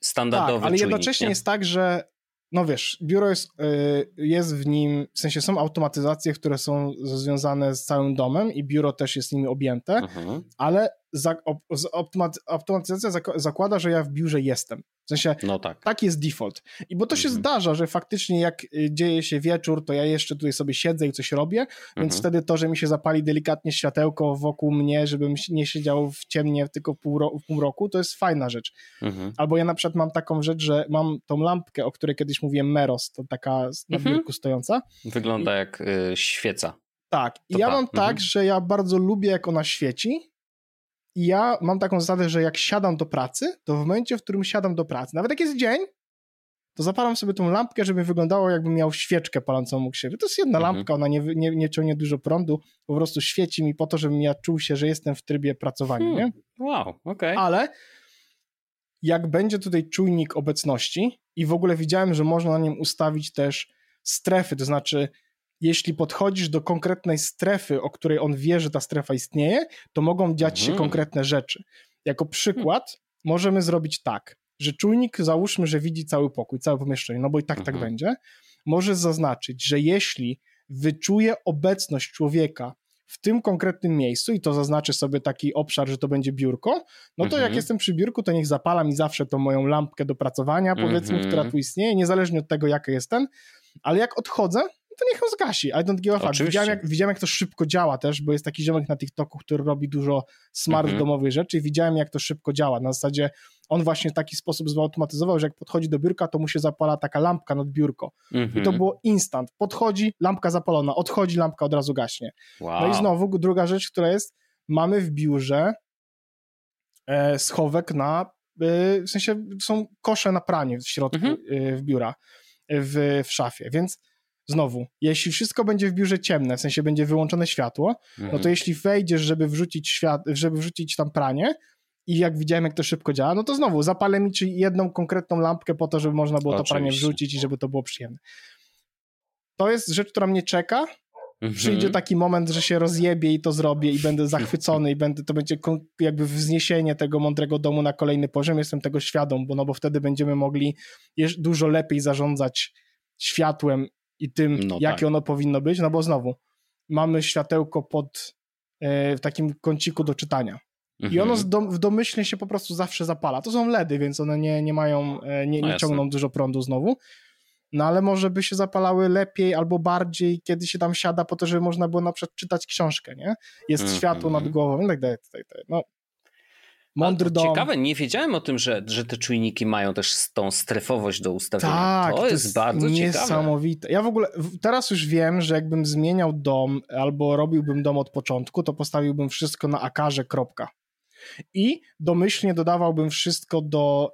standardowy tak, ale jednocześnie nie? jest tak, że no wiesz, biuro jest, y, jest w nim, w sensie są automatyzacje, które są związane z całym domem i biuro też jest nimi objęte, mhm. ale za, automatyzacja zakłada, że ja w biurze jestem. W sensie, no tak. taki jest default. I bo to się mhm. zdarza, że faktycznie jak y, dzieje się wieczór, to ja jeszcze tutaj sobie siedzę i coś robię, mhm. więc wtedy to, że mi się zapali delikatnie światełko wokół mnie, żebym nie siedział w ciemnie tylko w pół, w pół roku, to jest fajna rzecz. Mhm. Albo ja na przykład mam taką rzecz, że mam tą lampkę, o której kiedyś mówiłem, Meros, to taka na mhm. biurku stojąca. Wygląda I... jak y, świeca. Tak. I ja mam tak, mhm. że ja bardzo lubię, jak ona świeci, ja mam taką zasadę, że jak siadam do pracy, to w momencie, w którym siadam do pracy, nawet jak jest dzień, to zapalam sobie tą lampkę, żeby wyglądało jakbym miał świeczkę palącą obok siebie. To jest jedna mhm. lampka, ona nie, nie, nie ciągnie dużo prądu, po prostu świeci mi po to, żebym ja czuł się, że jestem w trybie pracowania, hmm. nie? Wow, okej. Okay. Ale jak będzie tutaj czujnik obecności i w ogóle widziałem, że można na nim ustawić też strefy, to znaczy jeśli podchodzisz do konkretnej strefy, o której on wie, że ta strefa istnieje, to mogą dziać się mhm. konkretne rzeczy. Jako przykład hmm. możemy zrobić tak, że czujnik, załóżmy, że widzi cały pokój, całe pomieszczenie, no bo i tak tak mhm. będzie, może zaznaczyć, że jeśli wyczuje obecność człowieka w tym konkretnym miejscu i to zaznaczy sobie taki obszar, że to będzie biurko, no to jak mhm. jestem przy biurku, to niech zapala mi zawsze tą moją lampkę do pracowania, powiedzmy, która tu istnieje, niezależnie od tego, jaka jest ten, ale jak odchodzę, to niech ją zgasi. I don't give a fuck. Widziałem jak, widziałem, jak to szybko działa też, bo jest taki ziomek na TikToku, który robi dużo smart mhm. domowych rzeczy i widziałem, jak to szybko działa. Na zasadzie on właśnie w taki sposób zautomatyzował, że jak podchodzi do biurka, to mu się zapala taka lampka nad biurko. Mhm. I to mhm. było instant. Podchodzi, lampka zapalona, odchodzi, lampka od razu gaśnie. Wow. No i znowu druga rzecz, która jest, mamy w biurze e, schowek na, e, w sensie są kosze na pranie w środku mhm. e, w biura, w, w szafie, więc znowu, jeśli wszystko będzie w biurze ciemne, w sensie będzie wyłączone światło, mhm. no to mhm. jeśli wejdziesz, żeby wrzucić świat, żeby wrzucić tam pranie i jak widziałem, jak to szybko działa, no to znowu zapalę mi czy jedną konkretną lampkę po to, żeby można było Oczywiście. to pranie wrzucić i żeby to było przyjemne. To jest rzecz, która mnie czeka. Mhm. Przyjdzie taki moment, że się rozjebie i to zrobię i będę zachwycony i będę, to będzie jakby wzniesienie tego mądrego domu na kolejny poziom. Jestem tego świadom, bo, no bo wtedy będziemy mogli dużo lepiej zarządzać światłem i tym, no jakie tak. ono powinno być, no bo znowu mamy światełko pod e, w takim kąciku do czytania. Mhm. I ono mhm. w domyślnie się po prostu zawsze zapala. To są LEDy, więc one nie, nie mają, e, nie, nie no ciągną dużo prądu znowu. No ale może by się zapalały lepiej albo bardziej, kiedy się tam siada, po to, żeby można było na przykład czytać książkę, nie? Jest mhm. światło nad głową i tak dalej. Tak dalej. No, Mądry dom. Ciekawe, nie wiedziałem o tym, że, że te czujniki mają też tą strefowość do ustawienia. Tak, to, to jest, jest bardzo niesamowite. Ciekawe. Ja w ogóle teraz już wiem, że jakbym zmieniał dom albo robiłbym dom od początku, to postawiłbym wszystko na akarze, kropka. I domyślnie dodawałbym wszystko do.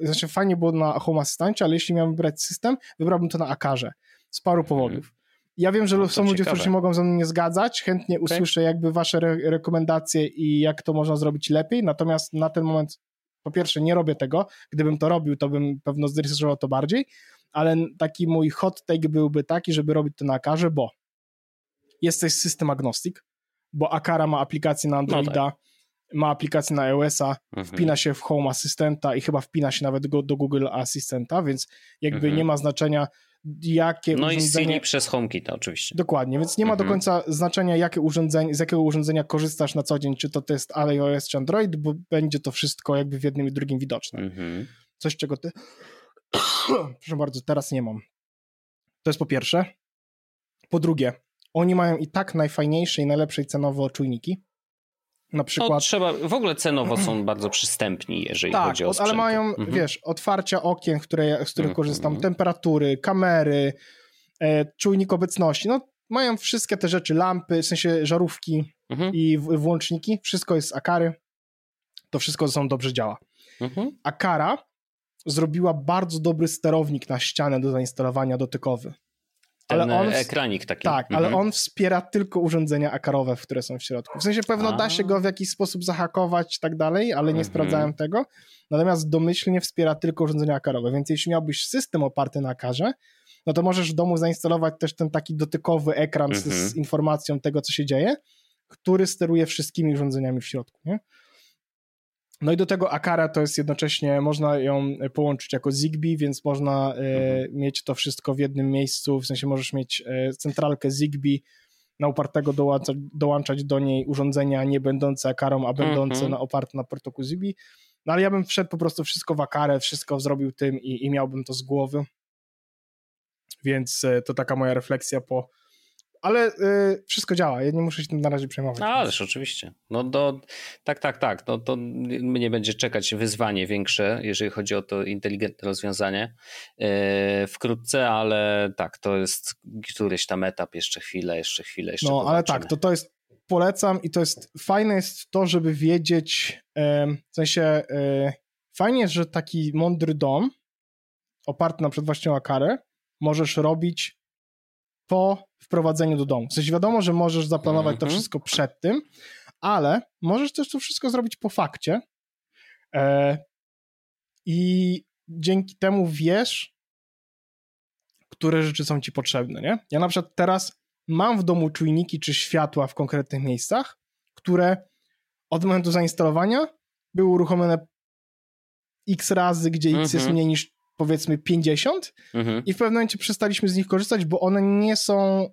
Yy, znaczy, fajnie było na Home Assistancie, ale jeśli miałbym wybrać system, wybrałbym to na akarze. Z paru powodów. Ja wiem, że no są ludzie, którzy się mogą ze mną nie zgadzać. Chętnie okay. usłyszę jakby wasze re rekomendacje i jak to można zrobić lepiej. Natomiast na ten moment, po pierwsze, nie robię tego. Gdybym to robił, to bym pewno zrealizował to bardziej. Ale taki mój hot take byłby taki, żeby robić to na Akarze, bo jesteś system agnostic, bo Akara ma aplikację na Androida, no tak. ma aplikację na iOS-a, mhm. wpina się w Home Assistanta i chyba wpina się nawet do, do Google Assistanta, więc jakby mhm. nie ma znaczenia jakie no urządzenie... No i Siri przez HomeKit oczywiście. Dokładnie, więc nie ma mhm. do końca znaczenia, jakie urządzenie, z jakiego urządzenia korzystasz na co dzień, czy to, jest iOS czy Android, bo będzie to wszystko jakby w jednym i drugim widoczne. Mhm. Coś, czego ty... (clears throat) Proszę bardzo, teraz nie mam. To jest po pierwsze. Po drugie, oni mają i tak najfajniejsze i najlepsze cenowo czujniki, na przykład. No, trzeba, w ogóle cenowo są (clears throat) bardzo przystępni, jeżeli tak, chodzi o sprzęt. ale mają, mhm. wiesz, otwarcia okien, które, z których mhm. korzystam, temperatury, kamery, e, czujnik obecności, no mają wszystkie te rzeczy, lampy, w sensie żarówki mhm. i w, włączniki, wszystko jest z Akary, to wszystko ze sobą dobrze działa. Mhm. Akara zrobiła bardzo dobry sterownik na ścianę do zainstalowania dotykowy. Ten ale on, ekranik taki. Tak, mhm. ale on wspiera tylko urządzenia akarowe, które są w środku. W sensie pewno A. da się go w jakiś sposób zahakować i tak dalej, ale nie mhm. sprawdzałem tego. Natomiast domyślnie wspiera tylko urządzenia akarowe, więc jeśli miałbyś system oparty na akarze, no to możesz w domu zainstalować też ten taki dotykowy ekran mhm. z, z, informacją tego, co się dzieje, który steruje wszystkimi urządzeniami w środku, nie? No i do tego Akara to jest jednocześnie, można ją połączyć jako Zigbee, więc można e, mhm. mieć to wszystko w jednym miejscu, w sensie możesz mieć e, centralkę Zigbee, na upartego dołączać, dołączać do niej urządzenia nie będące Akarą, a będące mhm. na, oparte na protokół Zigbee. No ale ja bym wszedł po prostu wszystko w Akarę, wszystko zrobił tym i, i miałbym to z głowy. Więc e, to taka moja refleksja po, ale y, wszystko działa, ja nie muszę się tym na razie przejmować. No, ależ oczywiście. No do, tak, tak, tak. No, to mnie będzie czekać wyzwanie większe, jeżeli chodzi o to inteligentne rozwiązanie yy, wkrótce, ale tak, to jest któryś tam etap, jeszcze chwilę, jeszcze chwilę, jeszcze No, ale tak, to, to jest polecam i to jest fajne jest to, żeby wiedzieć, w sensie e, fajnie jest, że taki mądry dom oparty na przykład właśnie o Akarę możesz robić po wprowadzeniu do domu. W sensie wiadomo, że możesz zaplanować to mhm. wszystko przed tym, ale możesz też to wszystko zrobić po fakcie e, i dzięki temu wiesz, które rzeczy są ci potrzebne, nie? Ja na przykład teraz mam w domu czujniki czy światła w konkretnych miejscach, które od momentu zainstalowania były uruchomione x razy, gdzie x jest mhm. mniej niż powiedzmy 50 mm -hmm. i w pewnym momencie przestaliśmy z nich korzystać, bo one nie są,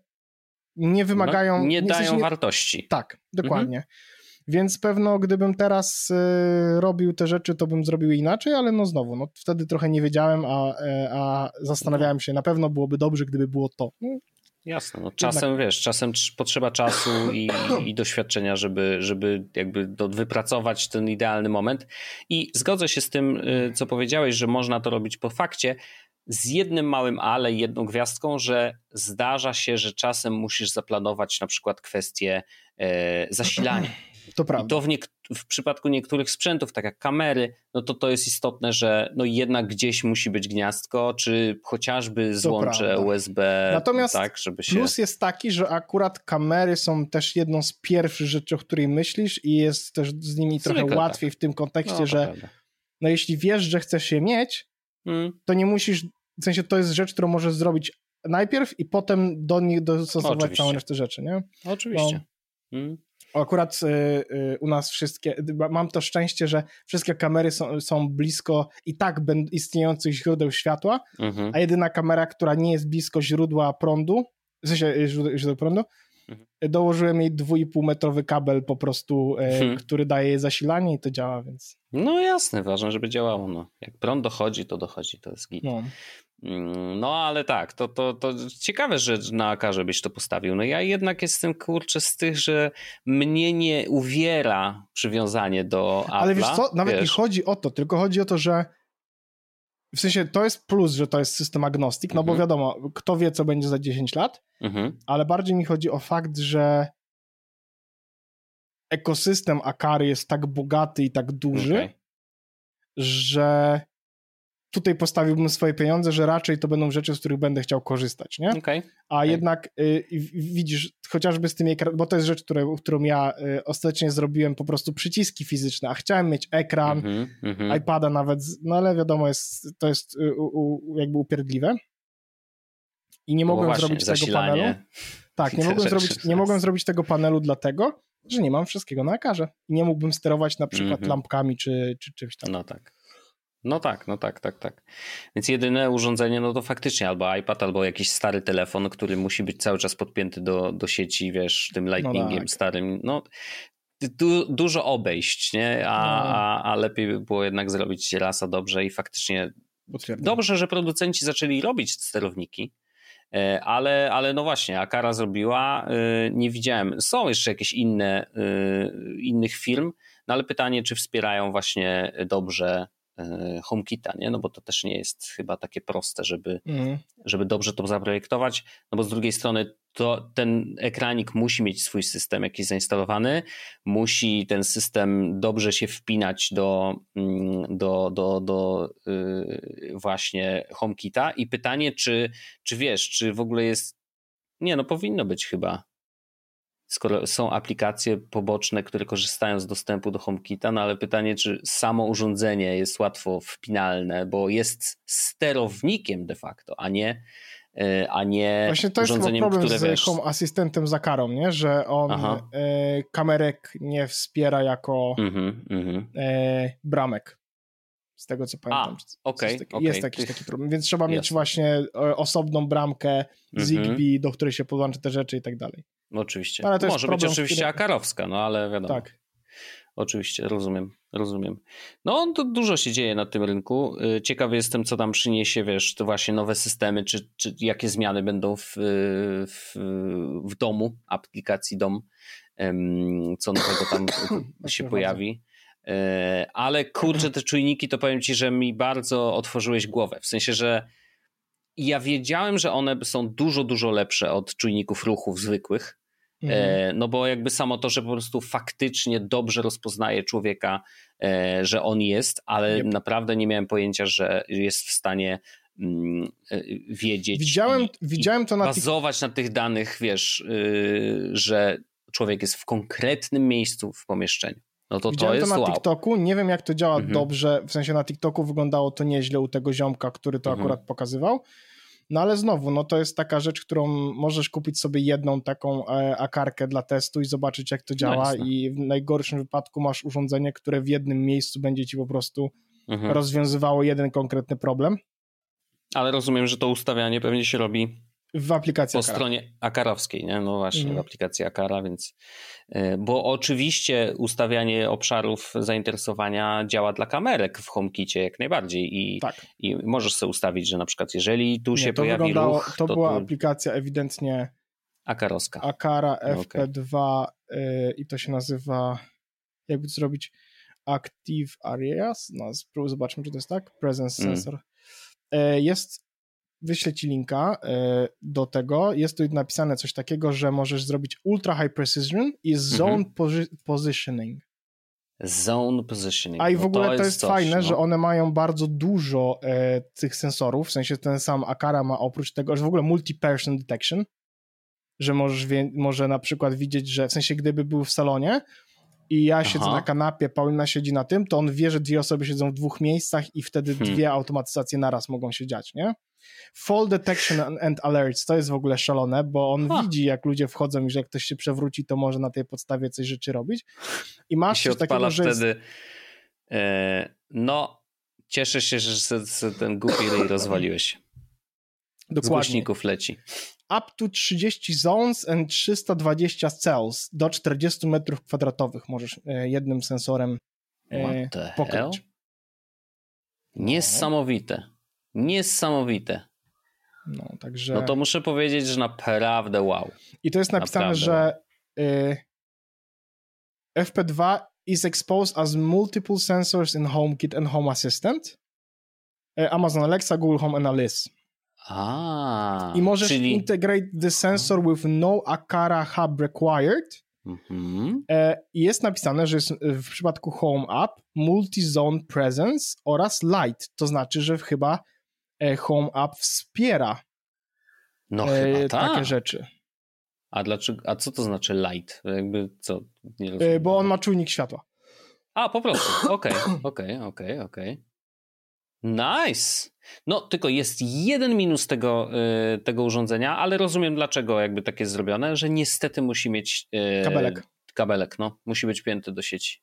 nie wymagają... No, nie, nie dają nie, wartości. Tak, dokładnie. Mm -hmm. Więc pewno gdybym teraz y, robił te rzeczy, to bym zrobił inaczej, ale no znowu, no wtedy trochę nie wiedziałem, a, e, a zastanawiałem się, na pewno byłoby dobrze, gdyby było to. No, Jasne, no czasem Jednak... wiesz, czasem potrzeba czasu i, i, doświadczenia, żeby, żeby jakby do, wypracować ten idealny moment. I zgodzę się z tym, y, co powiedziałeś, że można to robić po fakcie, z jednym małym ale, jedną gwiazdką, że zdarza się, że czasem musisz zaplanować na przykład kwestię e, zasilania. To prawda. I to w, w, przypadku niektórych sprzętów, tak jak kamery, no to to jest istotne, że no jednak gdzieś musi być gniazdko, czy chociażby złącze USB. Natomiast tak, żeby się... plus jest taki, że akurat kamery są też jedną z pierwszych rzeczy, o której myślisz i jest też z nimi trochę Zwykle łatwiej tak. w tym kontekście, no, że no jeśli wiesz, że chcesz je mieć, hmm. to nie musisz, w sensie to jest rzecz, którą możesz zrobić najpierw i potem do nich dostosować całą resztę rzeczy, nie? Oczywiście. No. Hmm. Akurat y, y, u nas wszystkie, mam to szczęście, że wszystkie kamery są, są blisko i tak istniejących źródeł światła, mhm. a jedyna kamera, która nie jest blisko źródła prądu, w sensie y, źródeł prądu, mhm. dołożyłem jej 2,5 metrowy kabel po prostu, mhm. który daje zasilanie i to działa, więc... No jasne, ważne, żeby działało. No. Jak prąd dochodzi, to dochodzi, to jest git. No. Mm, no, ale tak, to, to, to ciekawe, że na akarze byś to postawił. No ja jednak jestem kurczę z tych, że mnie nie uwiera przywiązanie do Apple'a. Ale wiesz co, nawet wiesz? nie chodzi o to, tylko chodzi o to, że w sensie to jest plus, że to jest system agnostik, no mhm. bo wiadomo, kto wie, co będzie za 10 lat, mhm. ale bardziej mi chodzi o fakt, że ekosystem Akary jest tak bogaty i tak duży, okay. że tutaj postawiłbym swoje pieniądze, że raczej to będą rzeczy, z których będę chciał korzystać, nie? Okay. A okay. jednak y, widzisz, chociażby z tym ekran, bo to jest rzecz, które, którą ja y, ostatecznie zrobiłem, po prostu przyciski fizyczne, a chciałem mieć ekran, mm -hmm, iPada nawet, no ale wiadomo, jest, to jest y, jakby upierdliwe. I nie no mogłem właśnie, zrobić tego panelu. Tak, nie (laughs) mogłem, zrobić, nie (laughs) mogłem zrobić tego panelu dlatego, że nie mam wszystkiego na ekarze. I nie mógłbym sterować na przykład mm -hmm. lampkami czy, czy czymś tam. No tak. No tak, no tak, tak, tak. Więc jedyne urządzenie, no to faktycznie albo iPad, albo jakiś stary telefon, który musi być cały czas podpięty do, do sieci, wiesz, tym lightningiem no tak. starym. No, du, dużo obejść, nie? A, no. a, a lepiej by było jednak zrobić rasa dobrze i faktycznie Potwierdzam. dobrze, że producenci zaczęli robić sterowniki. E, ale, ale no właśnie, Akara zrobiła, e, nie widziałem. Są jeszcze jakieś inne, e, innych firm, no ale pytanie, czy wspierają właśnie dobrze HomeKita, nie? No bo to też nie jest chyba takie proste, żeby, mm. żeby dobrze to zaprojektować, no bo z drugiej strony to ten ekranik musi mieć swój system jakiś zainstalowany, musi ten system dobrze się wpinać do, mm, do, do, do yy, właśnie HomeKita i pytanie, czy, czy wiesz, czy w ogóle jest nie, no powinno być chyba skoro są aplikacje poboczne, które korzystają z dostępu do HomeKita, no ale pytanie, czy samo urządzenie jest łatwo wpinalne, bo jest sterownikiem de facto, a nie e, a nie Właśnie to jest problem które z wiesz... Home Asystentem za karą, nie? że on e, kamerek nie wspiera jako mm -hmm, e, bramek. Z tego co pamiętam. A, okay, jest, taki, okay. jest jakiś taki problem. Więc trzeba Jasne. mieć właśnie e, osobną bramkę Zigbee, mm -hmm. do której się podłączy te rzeczy i tak dalej. No, oczywiście. Ale to Może być oczywiście który... akarowska, no ale wiadomo. Tak. Oczywiście, rozumiem, rozumiem. No, to dużo się dzieje na tym rynku. Y, ciekawy jestem, co tam przyniesie, wiesz, to właśnie nowe systemy, czy, czy jakie zmiany będą w, w, w domu, aplikacji dom, co nowego tam (coughs) się pojawi. Y, ale kurczę, te czujniki, to powiem ci, że mi bardzo otworzyłeś głowę. W sensie, że ja wiedziałem, że one są dużo, dużo lepsze od czujników ruchów zwykłych, Mhm. No bo jakby samo to, że po prostu faktycznie dobrze rozpoznaje człowieka, że on jest, ale yep. naprawdę nie miałem pojęcia, że jest w stanie mm, wiedzieć. Widziałem, i, widziałem to na bazować na tych danych, wiesz, że człowiek jest w konkretnym miejscu w pomieszczeniu. No to Widziałem to jest to na wow. TikToku, nie wiem jak to działa mhm. dobrze, w sensie na TikToku wyglądało to nieźle u tego ziomka, który to mhm. akurat pokazywał, no ale znowu, no to jest taka rzecz, którą możesz kupić sobie jedną taką e, akarkę dla testu i zobaczyć jak to no działa no i w najgorszym wypadku masz urządzenie, które w jednym miejscu będzie ci po prostu mhm. rozwiązywało jeden konkretny problem. Ale rozumiem, że to ustawianie pewnie się robi w aplikacji Po Akara. stronie akarowskiej, nie? No właśnie, mm. w aplikacji Akara, więc... E, bo oczywiście ustawianie obszarów zainteresowania działa dla kamerek w HomeKicie jak najbardziej i, tak. i możesz sobie ustawić, że na przykład jeżeli tu Nie, się pojawi ruch... To, to była tu... aplikacja ewidentnie... Akarowska. Akara FP2 okay. y, i to się nazywa... Jakby to zrobić? Active Areas? No, zobaczmy, czy to jest tak. Presence mm. Sensor. Y, jest wyślę ci linka e, do tego. Jest tu napisane coś takiego, że możesz zrobić ultra high precision i zone mhm. positioning. Zone positioning. A i w no ogóle to jest, to jest coś, fajne, no. że one mają bardzo dużo e, tych sensorów, w sensie ten sam Akara ma oprócz tego, że w ogóle multi-person detection, że możesz może na przykład widzieć, że w sensie gdyby był w salonie, i ja siedzę Aha. na kanapie, Paulina siedzi na tym, to on wie, że dwie osoby siedzą w dwóch miejscach i wtedy hmm. dwie automatyzacje naraz mogą się dziać, nie? Fall detection and alerts, to jest w ogóle szalone, bo on ha. widzi, jak ludzie wchodzą i że jak ktoś się przewróci, to może na tej podstawie coś rzeczy robić. I masz I się takiego, że wtedy jest... no, cieszę się, że ten głupi ryj rozwaliłeś. Dokładnie. Z głośników leci up to 30 zones and 320 cells do 40 metrów kwadratowych możesz e, jednym sensorem e, pokryć. Niesamowite. Niesamowite. No, także... no to muszę powiedzieć, że naprawdę wow. I to jest napisane, naprawdę że y, FP2 is exposed as multiple sensors in HomeKit and Home Assistant. Amazon Alexa, Google Home and Alice. A, I możesz czyli... integrate the sensor with no Akara hub required. Mhm. E, jest napisane, że jest w przypadku Home App Multi-Zone Presence oraz Light. To znaczy, że chyba Home App wspiera no, chyba tak. takie rzeczy. A, dlaczego, a co to znaczy light? Jakby co? Nie Bo on ma czujnik światła. A, po prostu. (clears throat) Okej, okej, okej, okej. Nice. No, tylko jest jeden minus tego, y, tego urządzenia, ale rozumiem dlaczego jakby tak jest zrobione, że niestety musi mieć y, kabelek. Kabelek, no. Musi być pięty do sieci.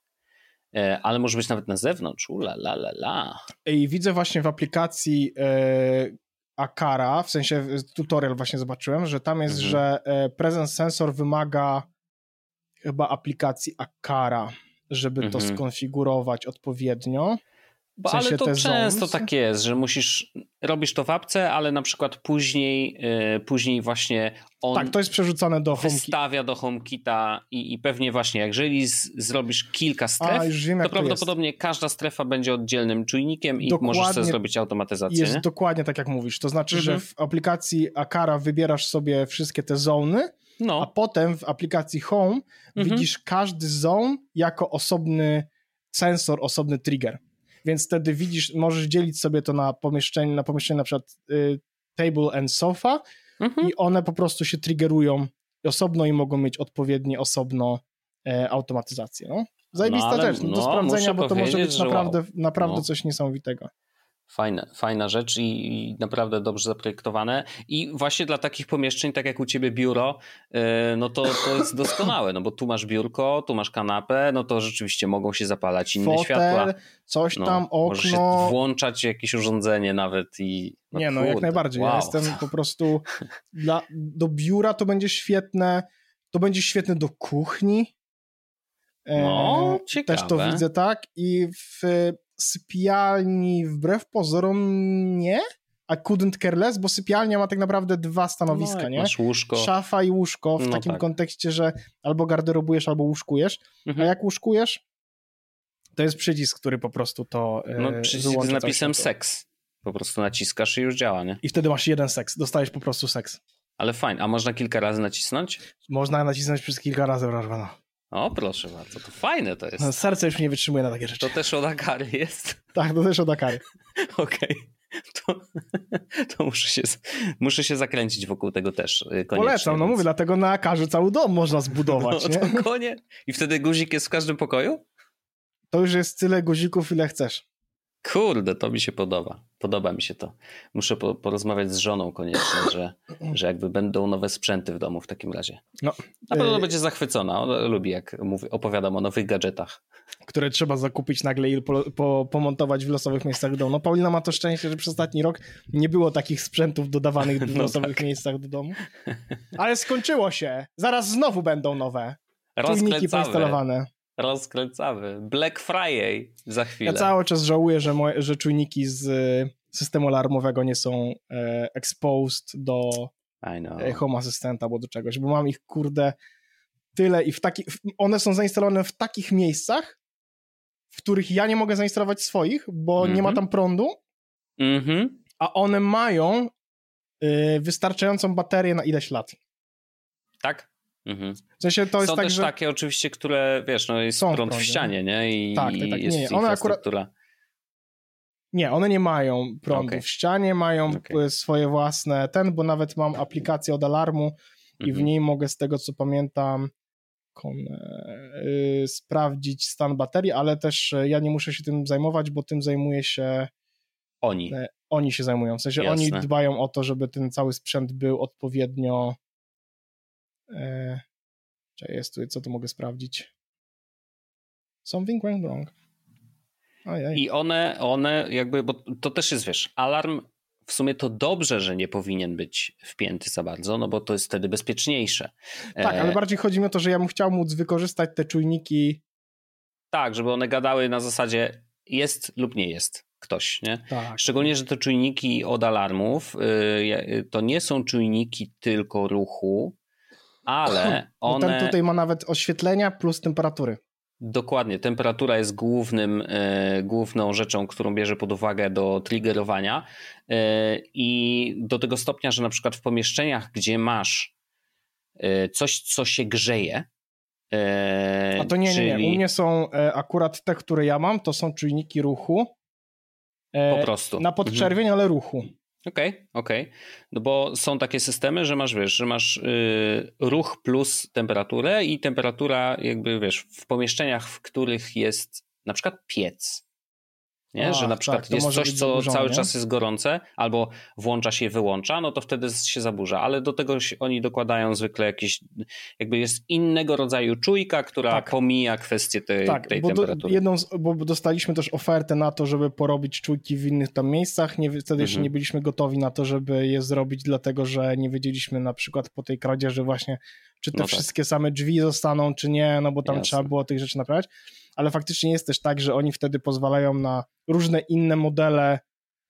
Y, ale może być nawet na zewnątrz. Ula, la, la, la. I widzę właśnie w aplikacji Akara, w sensie tutorial właśnie zobaczyłem, że tam jest, mhm. że Presence Sensor wymaga chyba aplikacji Akara, żeby mhm. to skonfigurować odpowiednio. Bo, w sensie ale to często tak jest, że musisz, robisz to w apce, ale na przykład później, yy, później właśnie on tak, to jest przerzucane do wystawia do HomeKita i, i pewnie właśnie, jeżeli z, zrobisz kilka stref, A, wiem, to prawdopodobnie to każda strefa będzie oddzielnym czujnikiem i dokładnie, możesz sobie zrobić automatyzację. Jest nie? dokładnie tak jak mówisz, to znaczy, mhm. że w aplikacji Akara wybierasz sobie wszystkie te zony, no. a potem w aplikacji Home mhm. widzisz każdy zone jako osobny sensor, osobny trigger więc wtedy widzisz, możesz dzielić sobie to na pomieszczenie, na pomieszczenie na przykład y, table and sofa mhm. i one po prostu się triggerują osobno i mogą mieć odpowiednie osobno e, automatyzację. No? Zajebista no, rzecz no, do sprawdzenia, bo to może być naprawdę, naprawdę no. coś niesamowitego. Fajne, fajna rzecz i, i, naprawdę dobrze zaprojektowane. I właśnie dla takich pomieszczeń, tak jak u ciebie biuro, yy, no to, to jest (laughs) doskonałe, no bo tu masz biurko, tu masz kanapę, no to rzeczywiście mogą się zapalać inne Fotel, światła. coś no, tam, okno. Możesz się włączać jakieś urządzenie nawet i... No Nie, no kurde, jak najbardziej. Wow. Ja jestem po prostu... (laughs) Dla, do biura to będzie świetne, to będzie świetne do kuchni. No, e, ciekawe. Też to widzę tak i w sypialni wbrew pozorom nie, a couldn't care less, bo sypialnia ma tak naprawdę dwa stanowiska, no, nie? Masz łóżko. Szafa i łóżko w no takim tak. kontekście, że albo garderobujesz, albo łóżkujesz, mhm. a jak łóżkujesz, to jest przycisk, który po prostu to e, No przycisk z napisem seks. Po prostu naciskasz i już działa, nie? I wtedy masz jeden seks, dostajesz po prostu seks. Ale fajnie. A można kilka razy nacisnąć? Można nacisnąć przez kilka razy, proszę O, proszę bardzo, to fajne to jest. No, serce już nie wytrzymuje na takie rzeczy. To też od Akary jest? Tak, to też od Akary. (laughs) Okej. Okay. To, (laughs) to, muszę, się, muszę się zakręcić wokół tego też y. Polecam, no mówię, dlatego na Akarze cały dom można zbudować, no, nie? konie. I wtedy guzik jest w każdym pokoju? To już jest tyle guzików, ile chcesz. Kurde, to mi się podoba. Podoba mi się to. Muszę po, porozmawiać z żoną koniecznie, że, że jakby będą nowe sprzęty w domu w takim razie. No, Na pewno y będzie zachwycona. Ona lubi, jak mówi, opowiadam o nowych gadżetach. Które trzeba zakupić nagle i po, po, pomontować w losowych miejscach domu. No Paulina ma to szczęście, że przez ostatni rok nie było takich sprzętów dodawanych w (laughs) no losowych tak. miejscach do domu. Ale skończyło się. Zaraz znowu będą nowe. Czujniki poinstalowane. Rozkręcamy. Black Friday za chwilę. Ja cały czas żałuję, że, moje, że czujniki z e, systemu alarmowego nie są e, exposed do e, Home Assistanta albo do czegoś, bo mam ich, kurde, tyle i w taki, one są zainstalowane w takich miejscach, w których ja nie mogę zainstalować swoich, bo mm -hmm. nie ma tam prądu, mm -hmm. a one mają y, wystarczającą baterię na ileś lat. Tak? Mhm. W sensie to jest Są tak, też że... takie oczywiście, które, wiesz, no jest Są prąd w, w ścianie, nie? I, tak, tak, tak. Jest nie, one akurat... Nie, one nie mają prądu okay. w ścianie, mają okay. swoje własne ten, bo nawet mam aplikację od alarmu i w mhm. niej mogę z tego, co pamiętam, yy, sprawdzić stan baterii, ale też e, ja nie muszę się tym zajmować, bo tym zajmuje się oni. Yy, oni się zajmują. W sensie Jasne. oni dbają o to, żeby ten cały sprzęt był odpowiednio E, jest tu, co tu mogę sprawdzić? Something went wrong. Ojej. I one, one jakby, bo to też jest, wiesz, alarm w sumie to dobrze, że nie powinien być wpięty za bardzo, no bo to jest wtedy bezpieczniejsze. Tak, ale e, bardziej chodzi mi o to, że ja bym chciał móc wykorzystać te czujniki. Tak, żeby one gadały na zasadzie jest lub nie jest ktoś, nie? Tak. Szczególnie, że te czujniki od alarmów y, to nie są czujniki tylko ruchu, ale (laughs) one... ten tutaj ma nawet oświetlenia plus temperatury. Dokładnie, temperatura jest głównym, e, główną rzeczą, którą bierze pod uwagę do triggerowania e, i do tego stopnia, że na przykład w pomieszczeniach, gdzie masz e, coś, co się grzeje, a to nie, czyli... nie, nie. U mnie są akurat te, które ja mam, to są czujniki ruchu. Po prostu. Na podczerwień, mhm. ale ruchu. Okej, okay, okej. Okay. No bo są takie systemy, że masz, wiesz, że masz yy, ruch plus temperaturę i temperatura jakby, wiesz, w pomieszczeniach, w których jest na przykład piec, nie? że na przykład tak, jest coś, co cały czas jest gorące, albo włącza się i wyłącza, no to wtedy się zaburza, ale do tego oni dokładają zwykle jakieś, jakby jest innego rodzaju czujka, która tak. pomija kwestię tej, tak, tej bo temperatury. Do, jedną z, bo dostaliśmy też ofertę na to, żeby porobić czujki w innych tam miejscach, nie, wtedy jeszcze mhm. nie byliśmy gotowi na to, żeby je zrobić, dlatego, że nie wiedzieliśmy na przykład po tej kradzieży właśnie, czy te no tak. wszystkie same drzwi zostaną, czy nie, no bo tam Jasne. trzeba było tych rzeczy naprawiać ale faktycznie jest też tak, że oni wtedy pozwalają na różne inne modele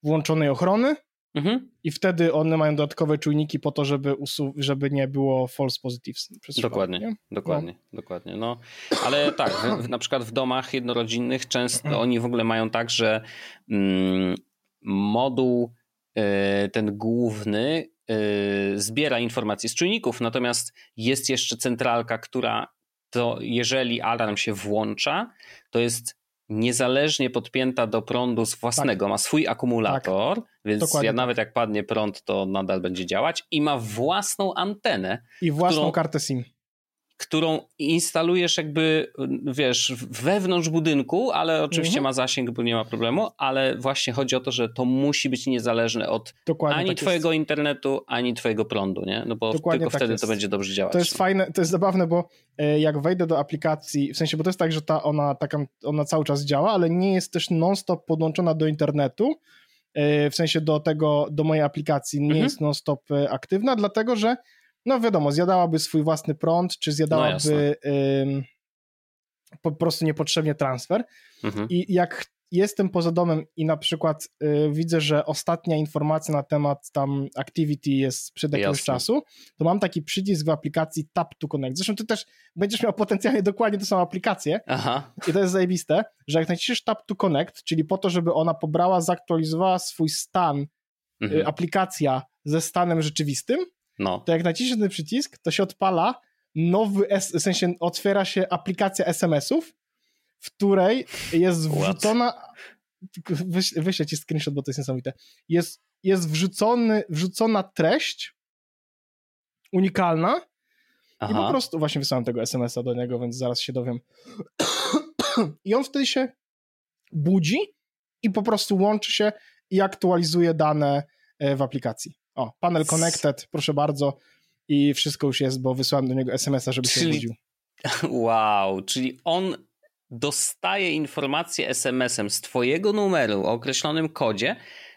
włączonej ochrony mhm. i wtedy one mają dodatkowe czujniki po to, żeby, usu- żeby nie było false positives. Dokładnie, nie? dokładnie, no. dokładnie. No, ale tak, (laughs) na przykład w domach jednorodzinnych często oni w ogóle mają tak, że mm, moduł y, ten główny y, zbiera informacje z czujników, natomiast jest jeszcze centralka, która to jeżeli alarm się włącza, to jest niezależnie podpięta do prądu z własnego, tak. ma swój akumulator, tak. więc Dokładnie ja tak. nawet jak padnie prąd, to nadal będzie działać i ma własną antenę. I własną którą, kartę SIM którą instalujesz jakby, wiesz, wewnątrz budynku, ale oczywiście mhm. ma zasięg, bo nie ma problemu, ale właśnie chodzi o to, że to musi być niezależne od Dokładnie ani tak twojego jest. internetu, ani twojego prądu, nie? No bo Dokładnie tylko tak wtedy jest. to będzie dobrze działać. To jest fajne, to jest zabawne, bo e, jak wejdę do aplikacji, w sensie, bo to jest tak, że ta ona, taka, ona cały czas działa, ale nie jest też non-stop podłączona do internetu, e, w sensie do tego, do mojej aplikacji nie mhm. jest non-stop e, aktywna, dlatego, że no wiadomo, zjadałaby swój własny prąd, czy zjadałaby no po prostu niepotrzebnie transfer. Mhm. I jak jestem poza domem i na przykład y, widzę, że ostatnia informacja na temat tam activity jest sprzed jakiegoś Jasne. czasu, to mam taki przycisk w aplikacji Tap to Connect. Zresztą ty też będziesz miał potencjalnie dokładnie tą samą aplikację. Aha. I to jest zajebiste, że jak naciśniesz Tap to Connect, czyli po to, żeby ona pobrała, zaktualizowała swój stan, y, mhm. y, aplikacja ze stanem rzeczywistym, no. to jak naciśniesz ten przycisk, to się odpala nowy, w sensie otwiera się aplikacja SMS-ów, w której jest wrzucona, wyś, wyślę ci screenshot, bo to jest niesamowite, jest, jest wrzucony, wrzucona treść unikalna Aha. i po prostu, właśnie wysłałem tego SMS-a do niego, więc zaraz się dowiem. I on wtedy się budzi i po prostu łączy się i aktualizuje dane e, w aplikacji. O, panel connected, proszę bardzo. I wszystko już jest, bo wysłałem do niego SMS-a, żeby czyli, się obudził. (laughs) Wow, czyli on dostaje informację SMS-em z twojego numeru o określonym kodzie,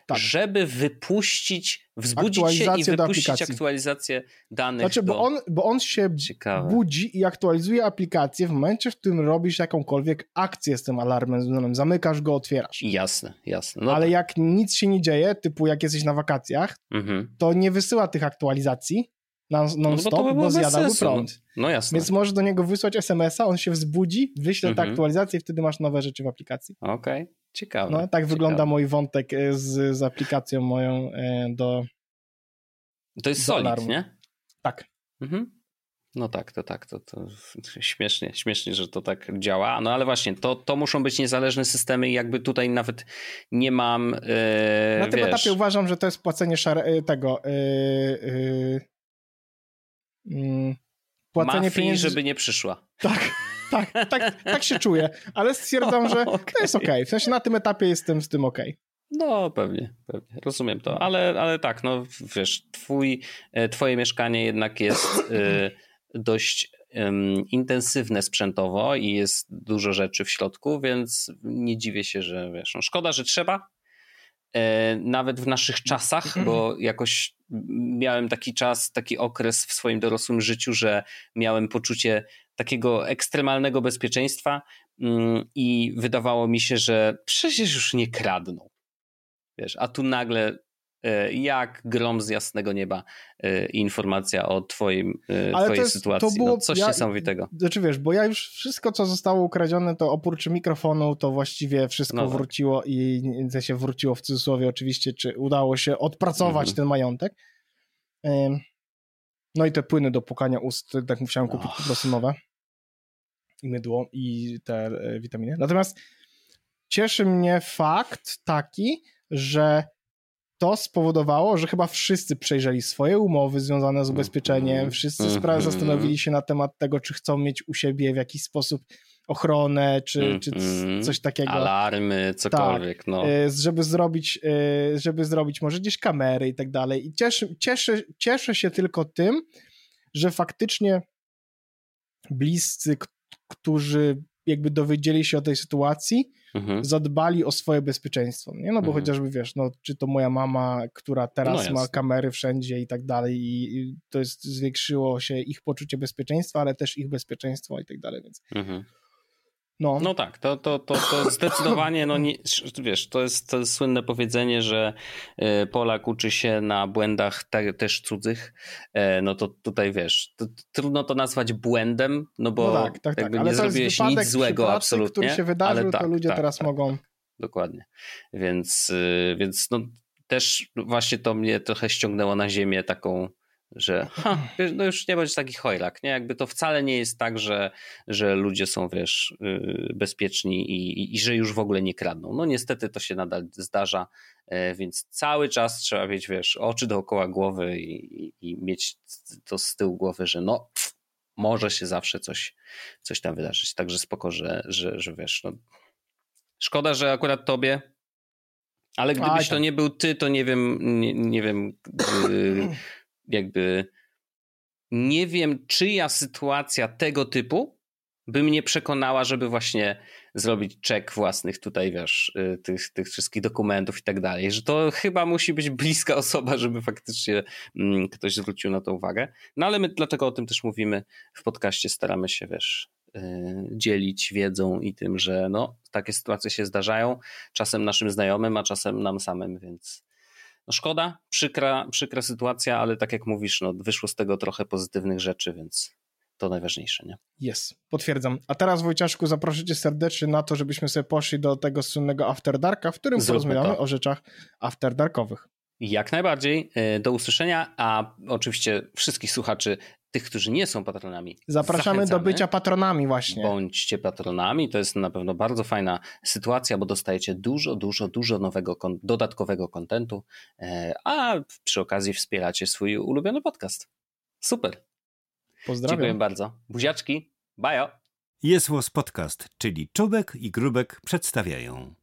tak. żeby wypuścić, wzbudzić się i wypuścić aktualizację danych. Znaczy, do... bo, on, bo on się Ciekawe. budzi i aktualizuje aplikację w momencie, w którym robisz jakąkolwiek akcję z tym alarmem, zamykasz go, otwierasz. Jasne, jasne. No Ale tak. jak nic się nie dzieje, typu jak jesteś na wakacjach, mhm. to nie wysyła tych aktualizacji, non-stop, no bo, by zjadałby prąd. No jasne. Więc możesz do niego wysłać SMS-a, on się wzbudzi, wyśle mhm. tę aktualizację i wtedy masz nowe rzeczy w aplikacji. Okej, okay. Ciekawe. No, tak ciekawe. wygląda mój wątek e, z, z aplikacją moją e, do To jest Solid, alarmu. nie? Tak. Mhm. No tak, to tak, to, to śmiesznie, śmiesznie, że to tak działa. No ale właśnie, to, to muszą być niezależne systemy i jakby tutaj nawet nie mam. Yy, Na tym wiesz... etapie uważam, że to jest płacenie szare, tego. Yy, płacenie Mafii, pieniędzy... żeby nie przyszła. Tak, (laughs) tak, tak, tak się czuję, ale stwierdzam, że (laughs) to jest okej. Okay. W sensie na tym etapie jestem z tym okej. Okay. No, pewnie, pewnie, rozumiem to, ale, ale tak, no wiesz, twój, e, twoje mieszkanie jednak jest y, (clears throat) dość intensywne sprzętowo i jest dużo rzeczy w środku, więc nie dziwię się, że wiesz, no szkoda, że trzeba, E, nawet w naszych czasach, bo (clears throat) jakoś miałem taki czas, taki okres w swoim dorosłym życiu, że miałem poczucie takiego ekstremalnego bezpieczeństwa mm, i wydawało mi się, że przecież już nie kradną. Wiesz, a tu nagle E, jak grom z jasnego nieba e, informacja o twoim, e, Ale twojej jest, sytuacji. To było, no, coś ja, niesamowitego. Znaczy wiesz, bo ja już wszystko, co zostało ukradzione, to oprócz mikrofonu, to właściwie wszystko no tak. wróciło i się wróciło w cudzysłowie oczywiście, czy udało się odpracować mhm. ten majątek. No i te płyny do pukania ust, tak musiałem kupić oh. po prostu nowe. I mydło, i te witaminy. Natomiast cieszy mnie fakt taki, że to spowodowało, że chyba wszyscy przejrzeli swoje umowy związane z ubezpieczeniem, mhm. wszyscy mm-hmm. zastanowili się na temat tego, czy chcą mieć u siebie w jakiś sposób ochronę, czy, mm-hmm. czy mhm. coś takiego. Alarmy, cokolwiek, tak, no. E, żeby zrobić, e, żeby zrobić może gdzieś kamery i tak dalej. I cieszę, cieszę, cieszę się tylko tym, że faktycznie bliscy, którzy jakby dowiedzieli się o tej sytuacji, mhm. zadbali o swoje bezpieczeństwo, nie? No bo mhm. chociażby wiesz, no czy to moja mama, która teraz no ma kamery wszędzie i tak dalej i to jest, zwiększyło się ich poczucie bezpieczeństwa, ale też ich bezpieczeństwo i tak dalej, więc mhm. No. no tak, to, to, to, to (laughs) zdecydowanie, no nie, wiesz, to jest, to jest słynne powiedzenie, że e, Polak uczy się na błędach te, też cudzych, e, no to tutaj wiesz, to, trudno to nazwać błędem, no bo no tak, tak, tak. nie zrobiłeś nic złego pracy, absolutnie. który się wydarzył, ale tak, to ludzie tak, teraz tak, mogą... Dokładnie, więc, y, więc no też właśnie to mnie trochę ściągnęło na ziemię taką że ha, no już nie będzie taki chojrak, nie? Jakby to wcale nie jest tak, że, że ludzie są, wiesz, y, bezpieczni i, i, i, że już w ogóle nie kradną. No niestety to się nadal zdarza, e, więc cały czas trzeba mieć, wiesz, oczy dookoła głowy i, i mieć to z tyłu głowy, że no może się zawsze coś, coś tam wydarzyć. Także spoko, że, że, że wiesz, no szkoda, że akurat tobie ale gdybyś to tak. nie był ty, to nie wiem, nie, nie wiem, (clears throat) jakby nie wiem, czyja sytuacja tego typu by mnie przekonała, żeby właśnie zrobić czek własnych tutaj, wiesz, y, tych, tych wszystkich dokumentów i tak dalej, że to chyba musi być bliska osoba, żeby faktycznie mm, ktoś zwrócił na to uwagę. No ale my dlatego o tym też mówimy w podcaście, staramy się, wiesz, y, dzielić wiedzą i tym, że no, takie sytuacje się zdarzają, czasem naszym znajomym, a czasem nam samym, więc no szkoda, przykra, przykra sytuacja, ale tak jak mówisz, no wyszło z tego trochę pozytywnych rzeczy, więc to najważniejsze, nie? Jest, potwierdzam. A teraz Wojciaszku zaproszę cię serdecznie na to, żebyśmy sobie poszli do tego słynnego After Darka, w którym Zróbmy porozmawiamy to. o rzeczach After Darkowych. Jak najbardziej. E, do usłyszenia, a oczywiście wszystkich słuchaczy, tych, którzy nie są patronami. Zapraszamy do bycia patronami właśnie. Bądźcie patronami, to jest na pewno bardzo fajna sytuacja, bo dostajecie dużo, dużo, dużo nowego, dodatkowego kontentu, e, a przy okazji wspieracie swój ulubiony podcast. Super. Pozdrawiam. Dziękuję bardzo. Buziaczki. Bajo. Jest Podcast, czyli Czubek i Grubek przedstawiają.